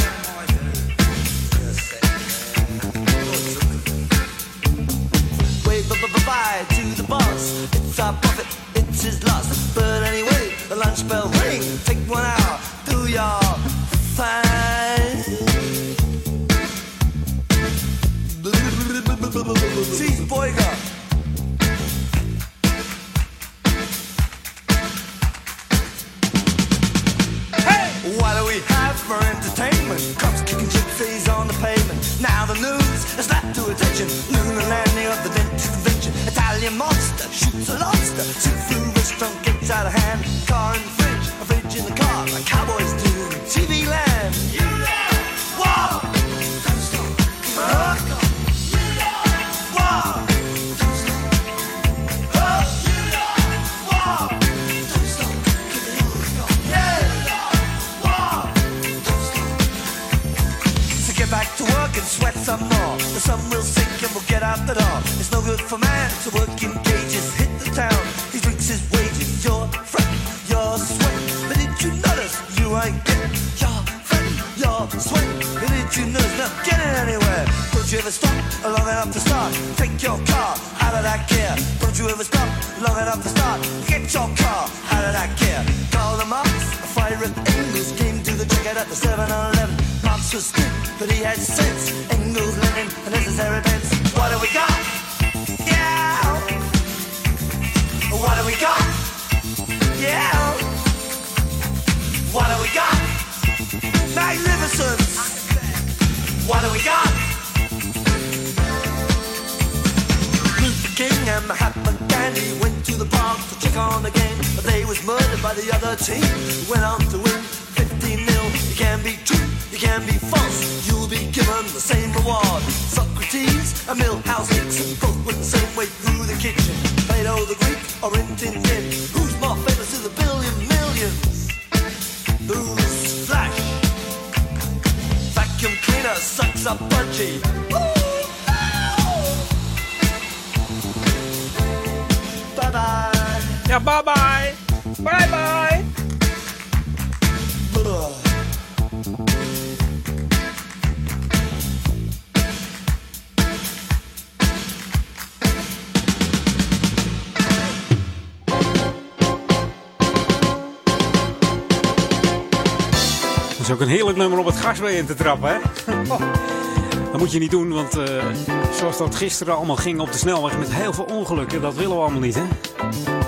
Heerlijk nummer om het gas weer in te trappen, hè? Dat moet je niet doen, want eh, zoals dat gisteren allemaal ging op de snelweg met heel veel ongelukken, dat willen we allemaal niet, hè?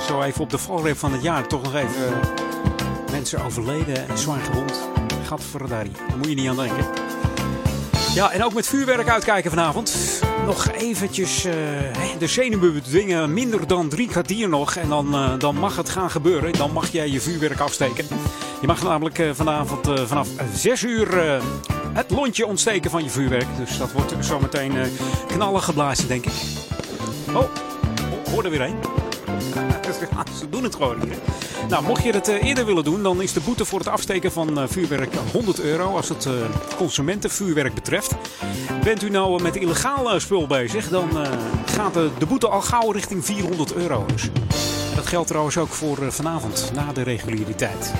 Zo even op de valreep van het jaar toch nog even eh, mensen overleden en zwaar gewond. Daar moet je niet aan denken. Ja, en ook met vuurwerk uitkijken vanavond. Nog eventjes eh, de zenuwen bedwingen. Minder dan drie kwartier nog. En dan, dan mag het gaan gebeuren. Dan mag jij je vuurwerk afsteken. Je mag namelijk eh, vanavond eh, vanaf 6 uur eh, het lontje ontsteken van je vuurwerk. Dus dat wordt zometeen knallen geblazen, denk ik. Oh, hoor er weer een. Ze doen het gewoon hier. Nou, mocht je het eerder willen doen, dan is de boete voor het afsteken van vuurwerk 100 euro als het consumentenvuurwerk betreft. Bent u nou met illegaal spul bezig, dan gaat de, boete al gauw richting 400 euro. Dus dat geldt trouwens ook voor vanavond, na de reguliere tijd.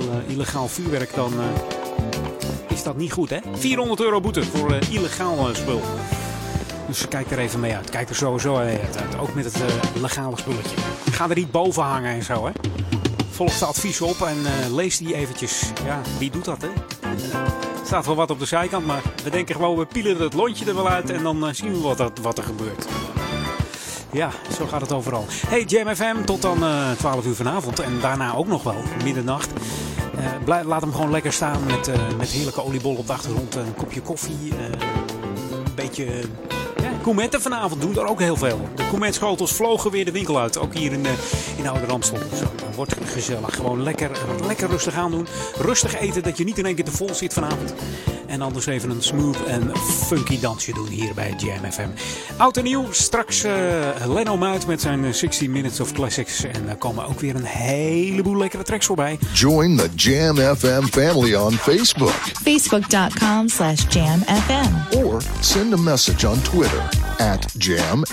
Eh, illegaal vuurwerk, dan eh, is dat niet goed, hè? 400 euro boete voor eh, illegaal spul. Dus kijk er even mee uit. Kijk er sowieso mee uit. Ook met het legale spulletje. Ga er niet boven hangen en zo, hè. Volg de adviezen op en lees die eventjes. Ja, wie doet dat, hè? Er staat wel wat op de zijkant, maar we denken gewoon, we pielen het lontje er wel uit en dan zien we wat, er- wat er gebeurt. Ja, zo gaat het overal. Hey, Jam FM, tot dan eh 12 uur vanavond. En daarna ook nog wel, middernacht. Eh, laat hem gewoon lekker staan met, eh, met heerlijke oliebol op de achtergrond. Een kopje koffie, eh, een beetje... Ja, Coumetten vanavond doen er ook heel veel. De Coumet-schotels vlogen weer de winkel uit. Ook hier in, in Oude Ramstel. Zo, wordt gezellig. Gewoon lekker, lekker rustig aan doen. Rustig eten, dat je niet in één keer te vol zit vanavond. En anders even een smooth en funky dansje doen hier bij Jam FM. Oud en nieuw, straks eh Leno Muit met zijn eh, 60 Minutes of Classics. En er komen ook weer een heleboel lekkere tracks voorbij. Join the Jam FM family on Facebook Facebook.com slash jamfm. or send a message on Twitter at Jam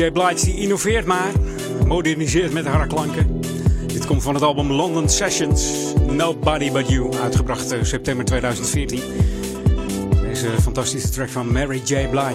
J. Blige die innoveert maar, moderniseert met haar klanken. Dit komt van het album London Sessions, Nobody But You, uitgebracht eh, september 2014. Deze fantastische track van Mary J. Blige.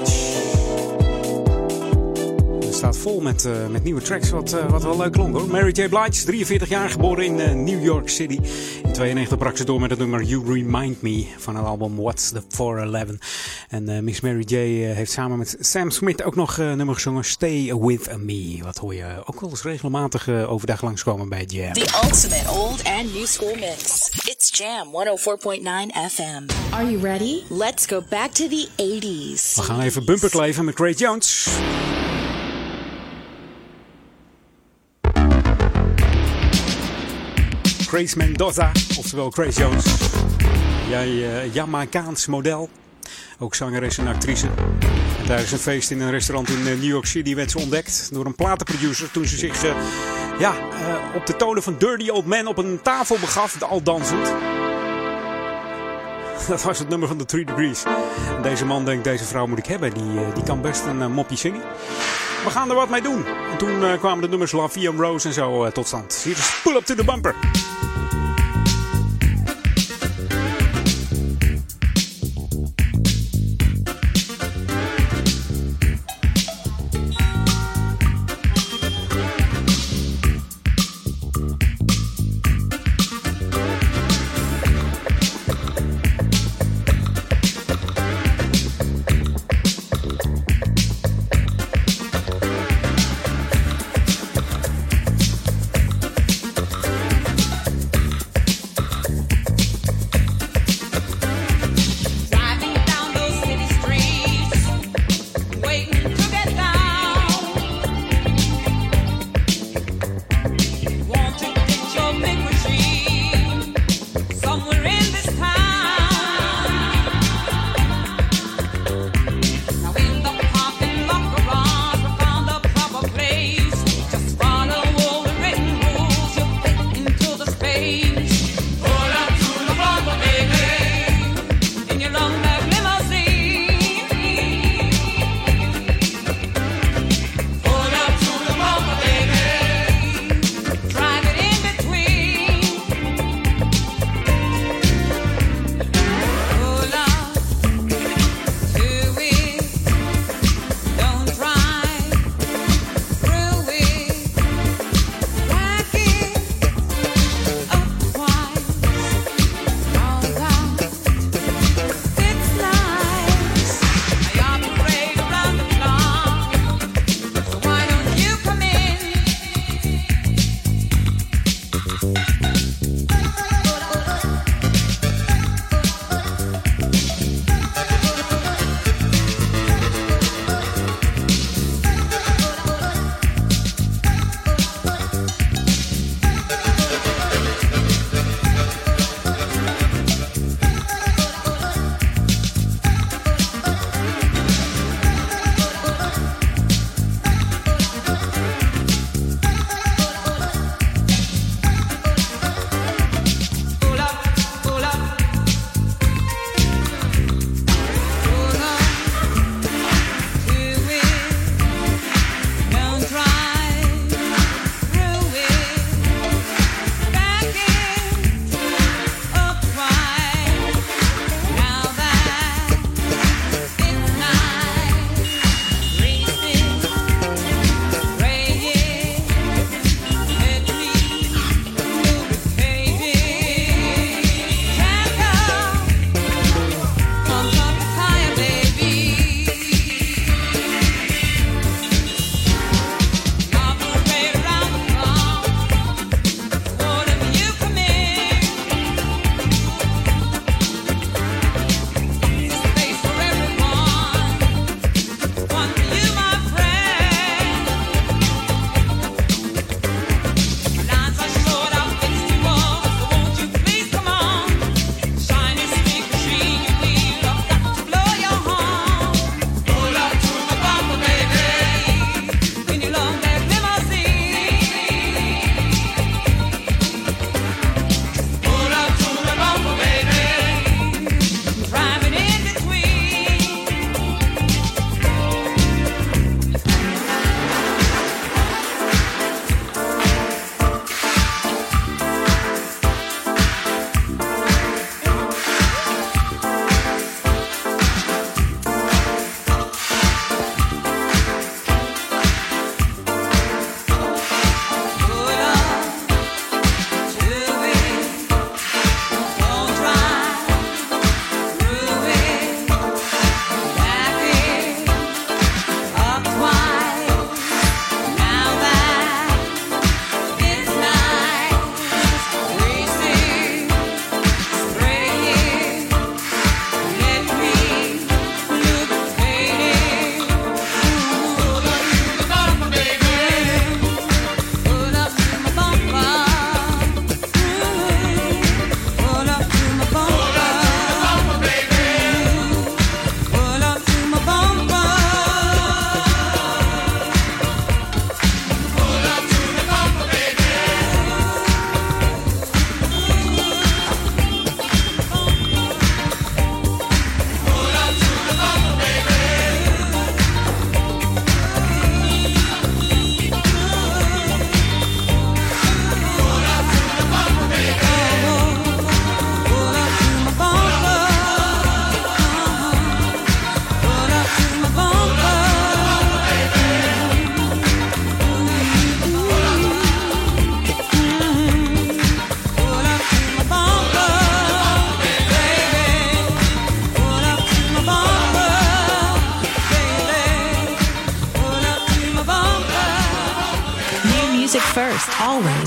Het staat vol met, eh, met nieuwe tracks, wat, eh, wat wel leuk klonk hoor. Mary J. Blige, 43 jaar, geboren in New York City. In 92 brak ze door met het nummer You Remind Me van het album What's the 411. En eh, Miss Mary J. eh, heeft samen met Sam Smith ook nog een nummer gezongen, Stay With Me. Wat hoor je ook wel eens regelmatig eh, overdag langskomen bij Jam. The ultimate old and new school mix. It's Jam 104.9 FM. Are you ready? Let's go back to the 80s. We gaan even bumperkleven met Grace Jones. Grace Mendoza, oftewel Grace Jones. Jij eh Jamaicaans model, ook zangeres en actrice. En tijdens een feest in een restaurant in eh, New York City werd ze ontdekt door een platenproducer toen ze zich eh, ja, eh, op de tonen van Dirty Old Man op een tafel begaf, al dansend. Dat was het nummer van de Three Degrees. En deze man denkt, deze vrouw moet ik hebben. Die, die kan best een mopje zingen. We gaan er wat mee doen. En toen kwamen de nummers La en Rose en zo tot stand. Hier is Pull Up to the Bumper.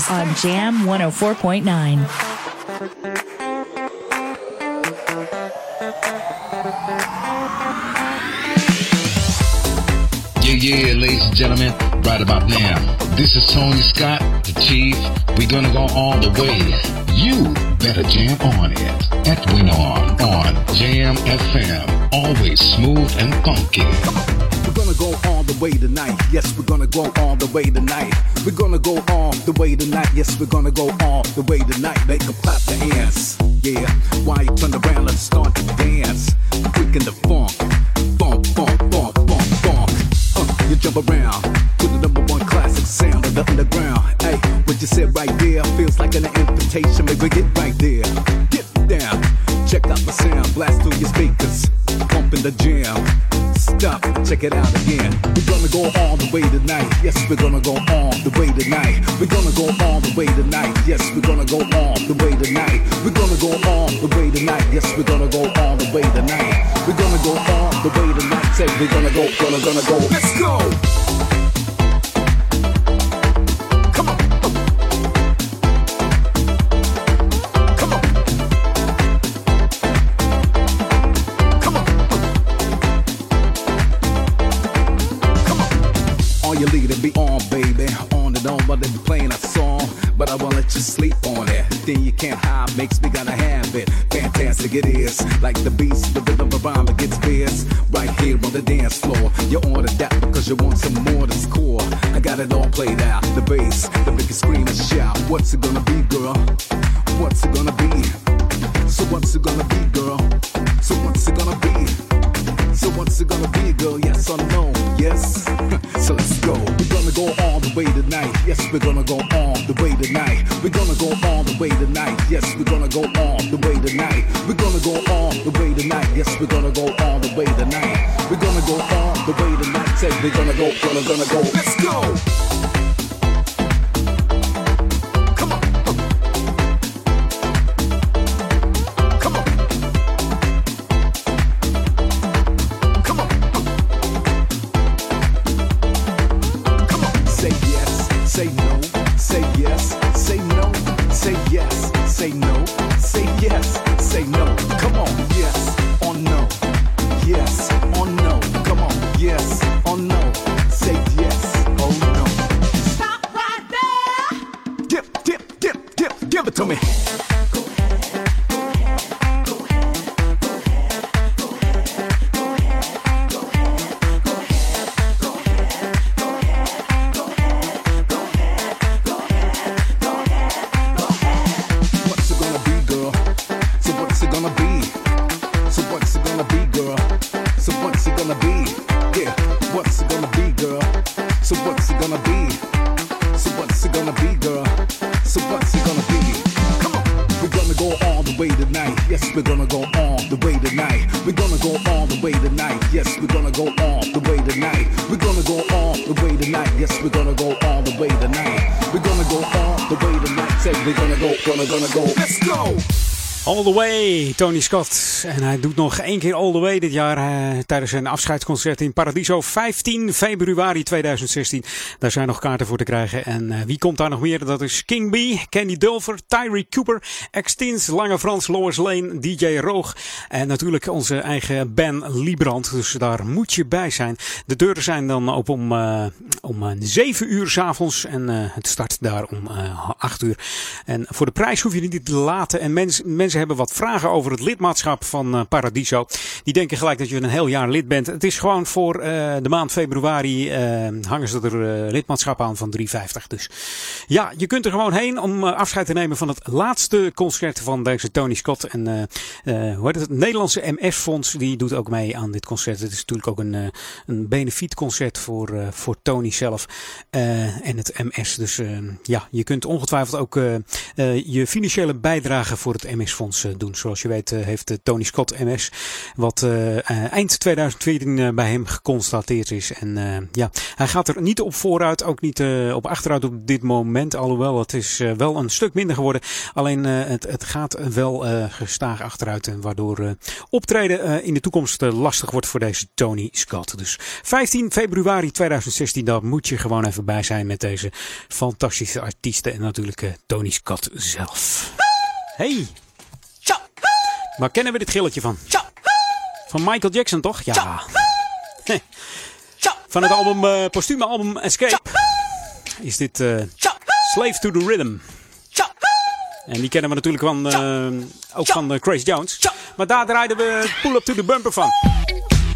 On Jam 104.9. Yeah, yeah, ladies and gentlemen, right about now. This is Tony Scott, the Chief. We're gonna go all the way. You better jam on it. Edwin on, on Jam FM. Always smooth and funky. We're gonna go all the way tonight. Yes, we're gonna go all the way tonight. We're gonna go all the way tonight. Yes, we're gonna go all the way tonight. Make them clap their hands. Yeah, why you turn around? Let's start to dance. In the funk. Funk, funk, funk, funk, funk. Uh, you jump around to the number one classic sound of the underground. Hey, what you said right there feels like an invitation. Maybe get right there. Get down. Check out the sound. Blast through your speakers. Pump in the jam. Stop, check it out again. The way tonight. Yes, we're gonna go all the way tonight. We're gonna go all the way tonight. Yes, we're gonna go all the way tonight. We're gonna go all the way tonight. Yes, we're gonna go all the way tonight. We're gonna go all the way tonight. Say we're gonna go, gonna, gonna go. Let's go. The way, Tony Scott. En hij doet nog één keer All the way dit jaar eh, tijdens een afscheidsconcert in Paradiso. 15 februari 2016. Daar zijn nog kaarten voor te krijgen. En eh, wie komt daar nog meer? Dat is King B, Candy Dulfer, Tyree Cooper, Extins, Lange Frans, Lois Lane, DJ Roog. En natuurlijk onze eigen Ben Liebrand. Dus daar moet je bij zijn. De deuren zijn dan open om, eh, om eh, 7 uur s'avonds. En eh, het start daar om eh 8 uur. En voor de prijs hoef je niet te laten. En mens, mensen hebben wat vragen over het lidmaatschap van eh, Paradiso. Die denken gelijk dat je een heel jaar lid bent. Het is gewoon voor eh, de maand februari eh, hangen ze er eh, lidmaatschap aan van 3,50. Dus ja, je kunt er gewoon heen om eh, afscheid te nemen van het laatste concert van deze Tony Scott. En eh, eh, hoe heet het? Het Nederlandse MS-fonds die doet ook mee aan dit concert. Het is natuurlijk ook een, eh, een benefietconcert voor, eh, voor Tony zelf eh, en het MS. Dus eh, ja, je kunt ongetwijfeld ook eh, eh, je financiële bijdrage voor het MS Fonds eh, doen. Zoals je weet eh, heeft eh, Tony Scott MS, wat eh, eh, eind 2014 eh, bij hem geconstateerd is. En eh, ja, hij gaat er niet op vooruit, ook niet eh, op achteruit op dit moment. Alhoewel, het is eh, wel een stuk minder geworden. Alleen eh, het, het gaat wel gestaag achteruit. En waardoor optreden in de toekomst lastig wordt voor deze Tony Scott. Dus 15 februari 2016, daar moet je gewoon even bij zijn met deze fantastische artiesten. En natuurlijk Tony Scott zelf. Hey! Waar kennen we dit gilletje van? Van Michael Jackson, toch? Ja. Van het album, eh postume album Escape is dit eh, Slave to the Rhythm. En die kennen we natuurlijk van, eh, ook van Grace Jones. Maar daar draaiden we Pull Up to the Bumper van.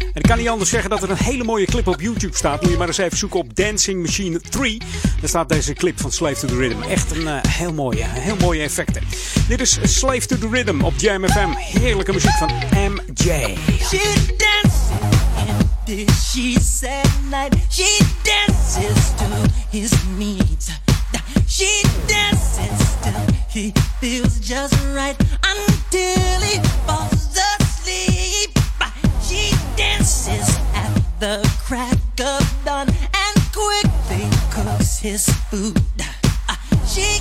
En ik kan niet anders zeggen dat er een hele mooie clip op YouTube staat. Moet je maar eens even zoeken op Dancing Machine 3. Daar staat deze clip van Slave to the Rhythm. Echt een heel mooie, heel mooie effecten. Dit is Slave to the Rhythm op Jam FM. Heerlijke muziek van MJ. Dances she said night. She dances to his needs. She dances till he feels just right until he falls asleep. She dances at the crack of dawn and quickly cooks his food. She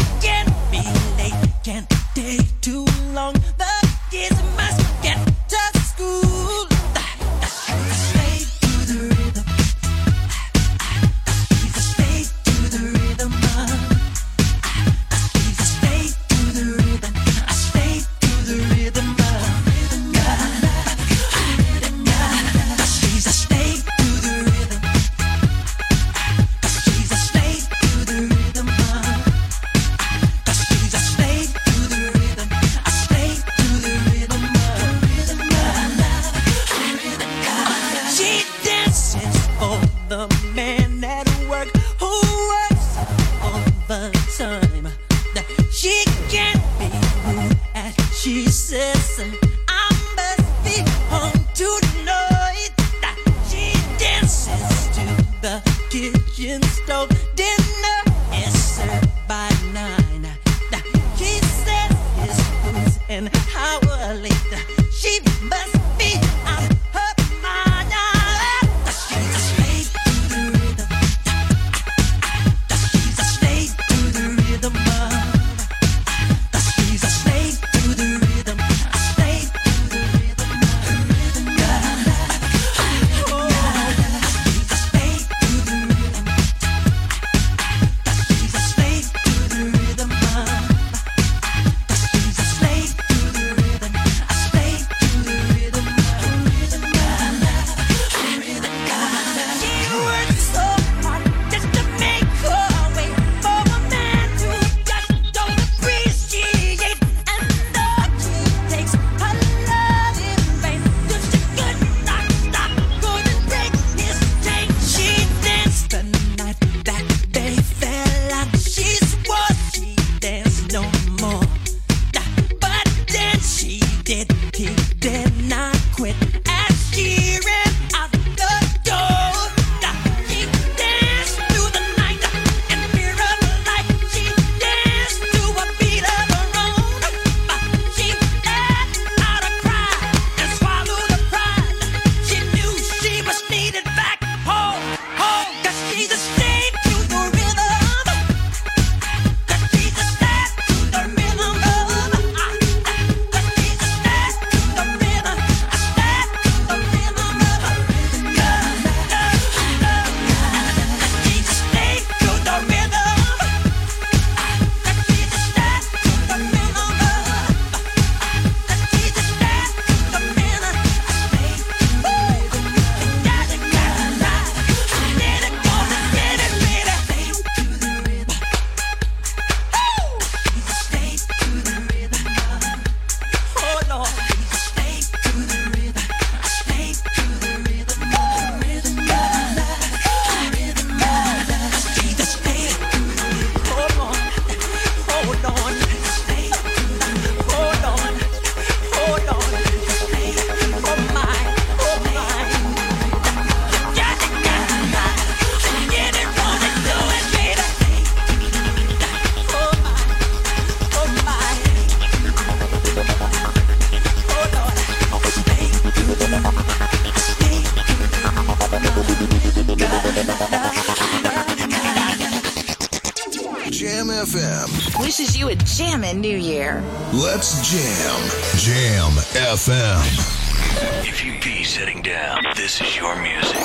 Wishes you a jammin' new year. Let's jam. Jam FM. If you be sitting down, this is your music.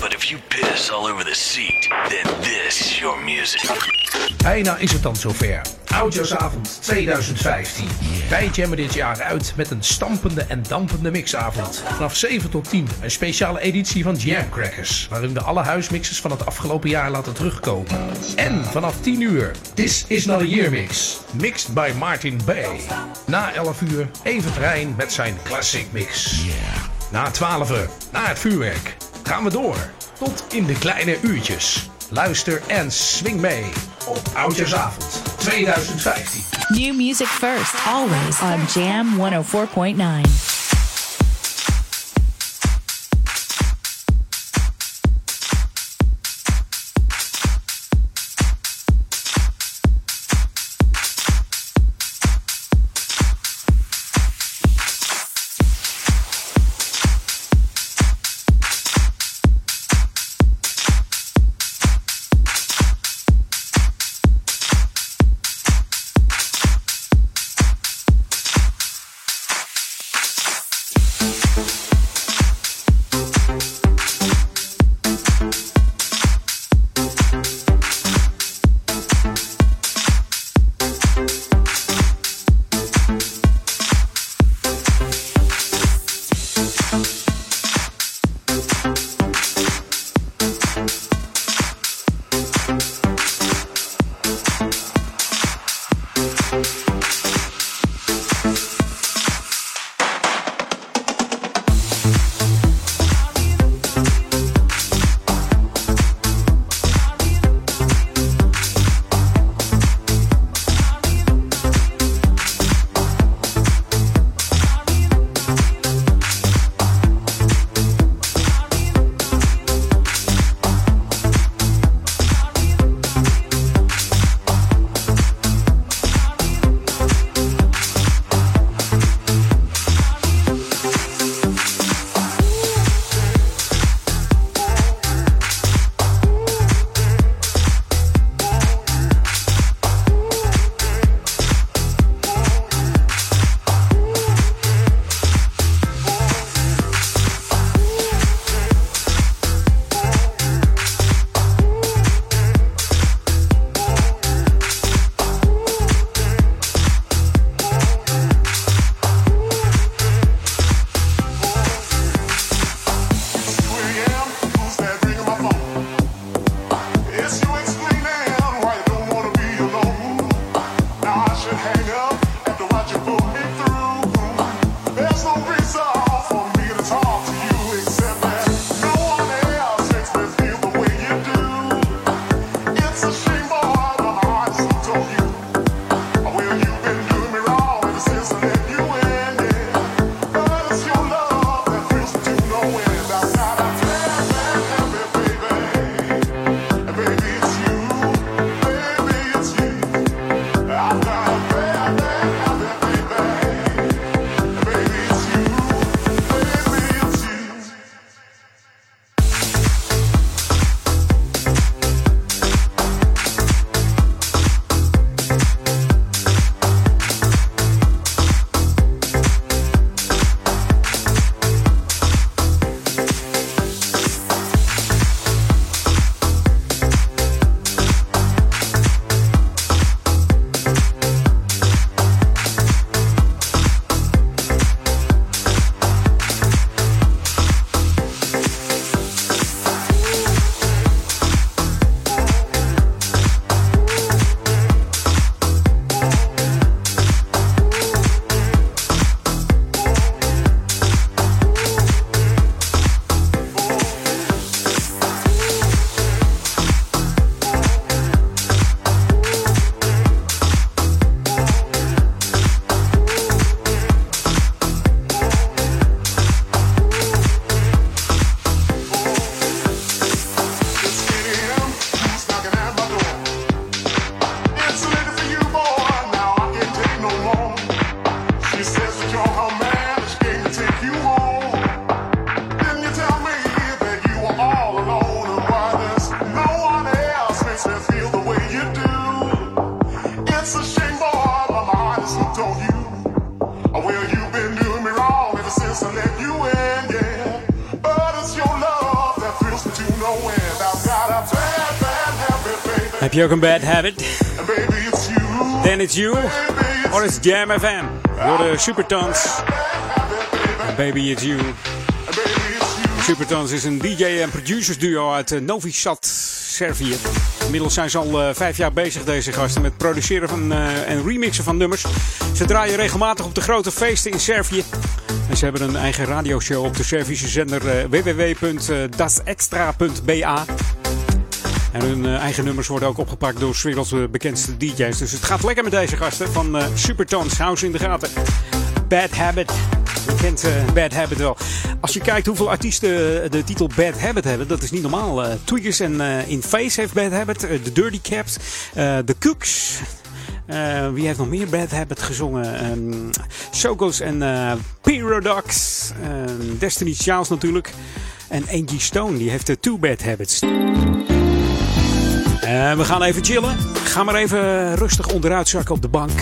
But if you piss all over the seat, then this is your music. Bijna is het dan zover. Oudjaarsavond 2015. Wij jammen dit jaar uit met een stampende en dampende mixavond. Vanaf 7 tot 10 een speciale editie van Jam Crackers. Waarin we alle huismixes van het afgelopen jaar laten terugkomen. En vanaf 10 uur This is not a year mix. Mixed by Martin Bay. Na 11 uur even Rijn met zijn classic mix. Na 12 uur, na het vuurwerk, gaan we door. Tot in de kleine uurtjes. Luister en swing mee op Oudjaarsavond 2015. New music first, always on Jam 104.9. Heb je ook een bad habit? Then it's you. Or it's Jam FM. Door de Supertons. Baby it's you. Supertons is een DJ en producers duo uit eh, Novi Sad, Servië. Inmiddels zijn ze al eh, vijf jaar bezig, deze gasten, met produceren van, eh, en remixen van nummers. Ze draaien regelmatig op de grote feesten in Servië. En ze hebben een eigen radioshow op de Servische zender www.dasextra.ba. En hun eh, eigen nummers worden ook opgepakt door werelds eh, bekendste DJ's. Dus het gaat lekker met deze gasten van eh Supertons. Hou ze in de gaten. Bad Habit. Je kent Bad Habit wel. Als je kijkt hoeveel artiesten de titel Bad Habit hebben, dat is niet normaal. Tweakers en eh, In Face heeft Bad Habit. The Dirty Caps. The Cooks. Wie heeft nog meer Bad Habit gezongen? Um, Sokos en Pyrodox. Ehm, Destiny Child natuurlijk. En Angie Stone, die heeft de Two Bad Habits. En we gaan even chillen. Ga maar even rustig onderuit zakken op de bank.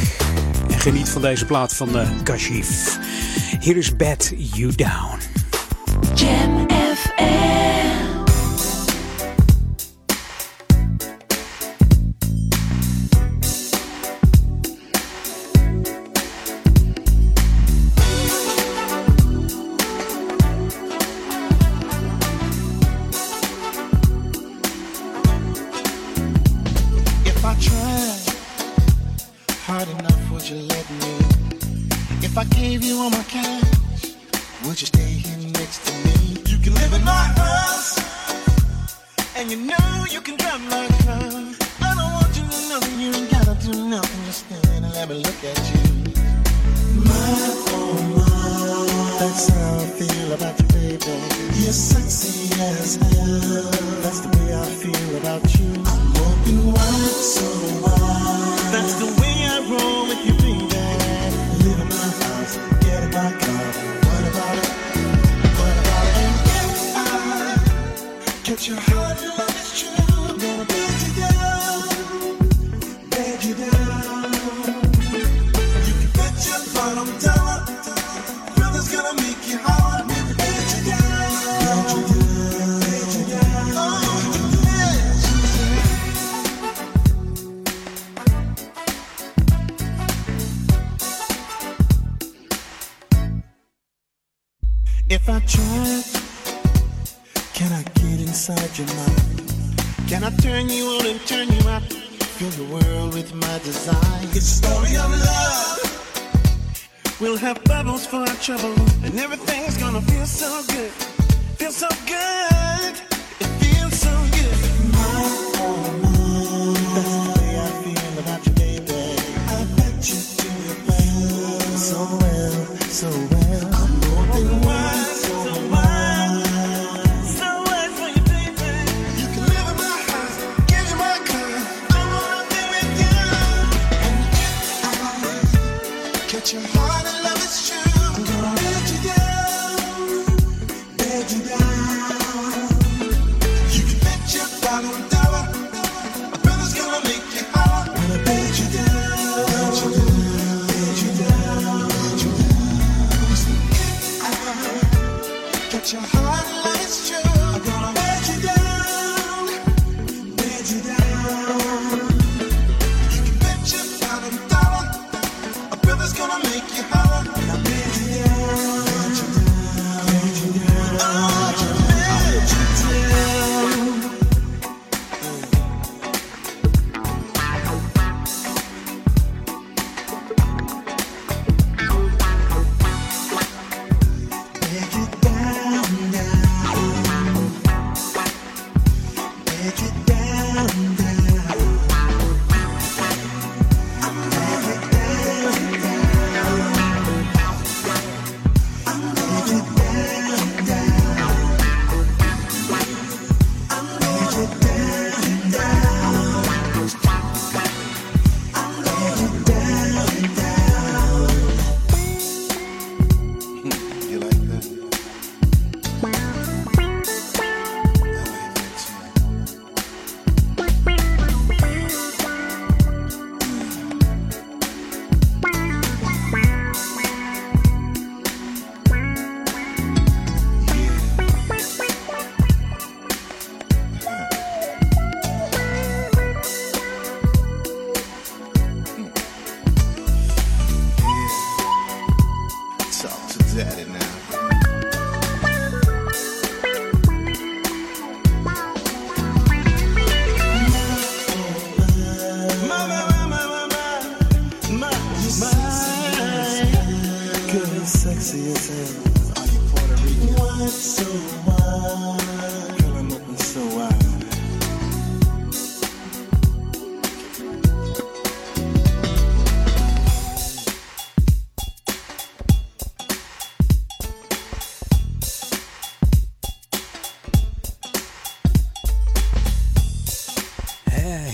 En geniet van deze plaat van Kashif. Hier is Bed You Down. Jam FM.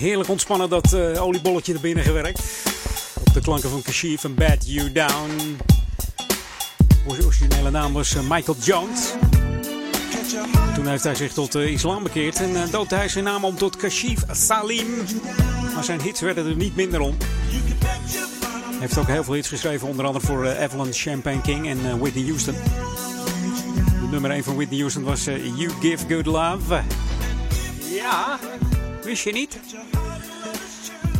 Heerlijk ontspannen dat eh, oliebolletje er binnen gewerkt. Op de klanken van Kashif en Bad You Down. Originele naam was eh, Michael Jones. Toen heeft hij zich tot de islam bekeerd en eh, doopte hij zijn naam om tot Kashif Salim. Maar zijn hits werden er niet minder om. Hij heeft ook heel veel hits geschreven, onder andere voor eh, Evelyn Champagne King en eh, Whitney Houston. De nummer 1 van Whitney Houston was eh, You Give Good Love. Ja, wist je niet?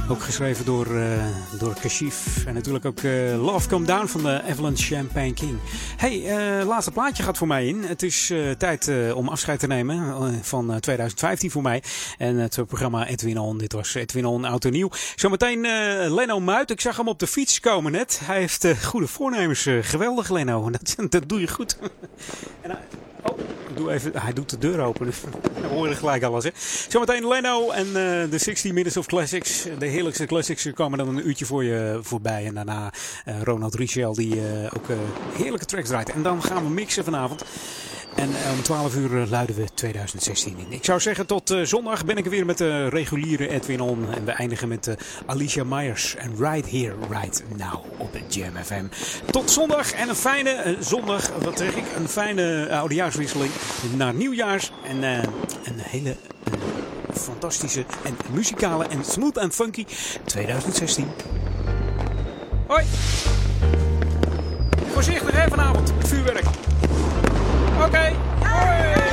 Ook geschreven door, eh door Kashif. En natuurlijk ook eh, Love Come Down van de Evelyn Champagne King. hey, eh, laatste plaatje gaat voor mij in. Het is eh, tijd eh, om afscheid te nemen eh, van eh, 2015 voor mij. En het programma Edwin On. Dit was Edwin On Oud Nieuw. Zometeen eh, Leno Muit. Ik zag hem op de fiets komen net. Hij heeft eh, goede voornemens. Eh, geweldig Leno. Dat, dat doe je goed. en, oh, hij doet de deur open. Dus hoor je gelijk alles. Hè. Zometeen Leno en eh, de 60 Minutes of Classics. De heerlijkste classics komen dan een uurtje voor je voorbij. En daarna eh, Ronald Richel die eh, ook heerlijke tracks draait. En dan gaan we mixen vanavond. En eh, om 12 uur eh, luiden we 2016 in. Ik zou zeggen, tot eh, zondag ben ik er weer met de reguliere Edwin On. En we eindigen met Alicia Myers en Right Here, Right Now op het Jam FM. Tot zondag en een fijne zondag, wat zeg ik, een fijne oudejaarswisseling naar nieuwjaars. En een hele fantastische en muzikale en smooth en funky 2016. Hoi! Voorzichtig hè vanavond, vuurwerk. Oké. Hoi. There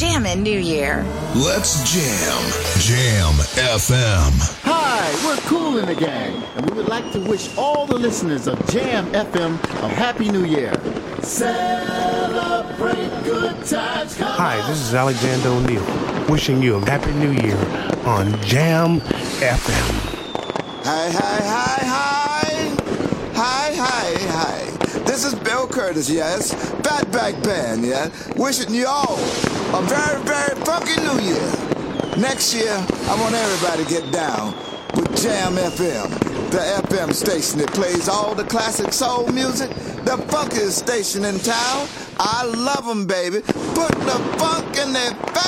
wishes you a jammin' new year. Let's jam. Jam FM. Hi, we're Cool in the Gang, and we would like to wish all the listeners of Jam FM a Happy New Year. Celebrate good times. Come Hi, this is Alexander O'Neill, wishing you a happy new year on Jam FM. Hi, hi, hi, hi. Hi, hi, hi. This is Bill Curtis, yes. Fatback Band, yeah. Wishing you all a very, very funky new year. Next year, I want everybody to get down with Jam FM, the FM station that plays all the classic soul music, the funkiest station in town. I love them, baby. Put the funk in their face.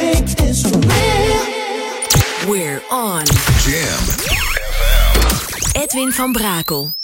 Edwin van Brakel.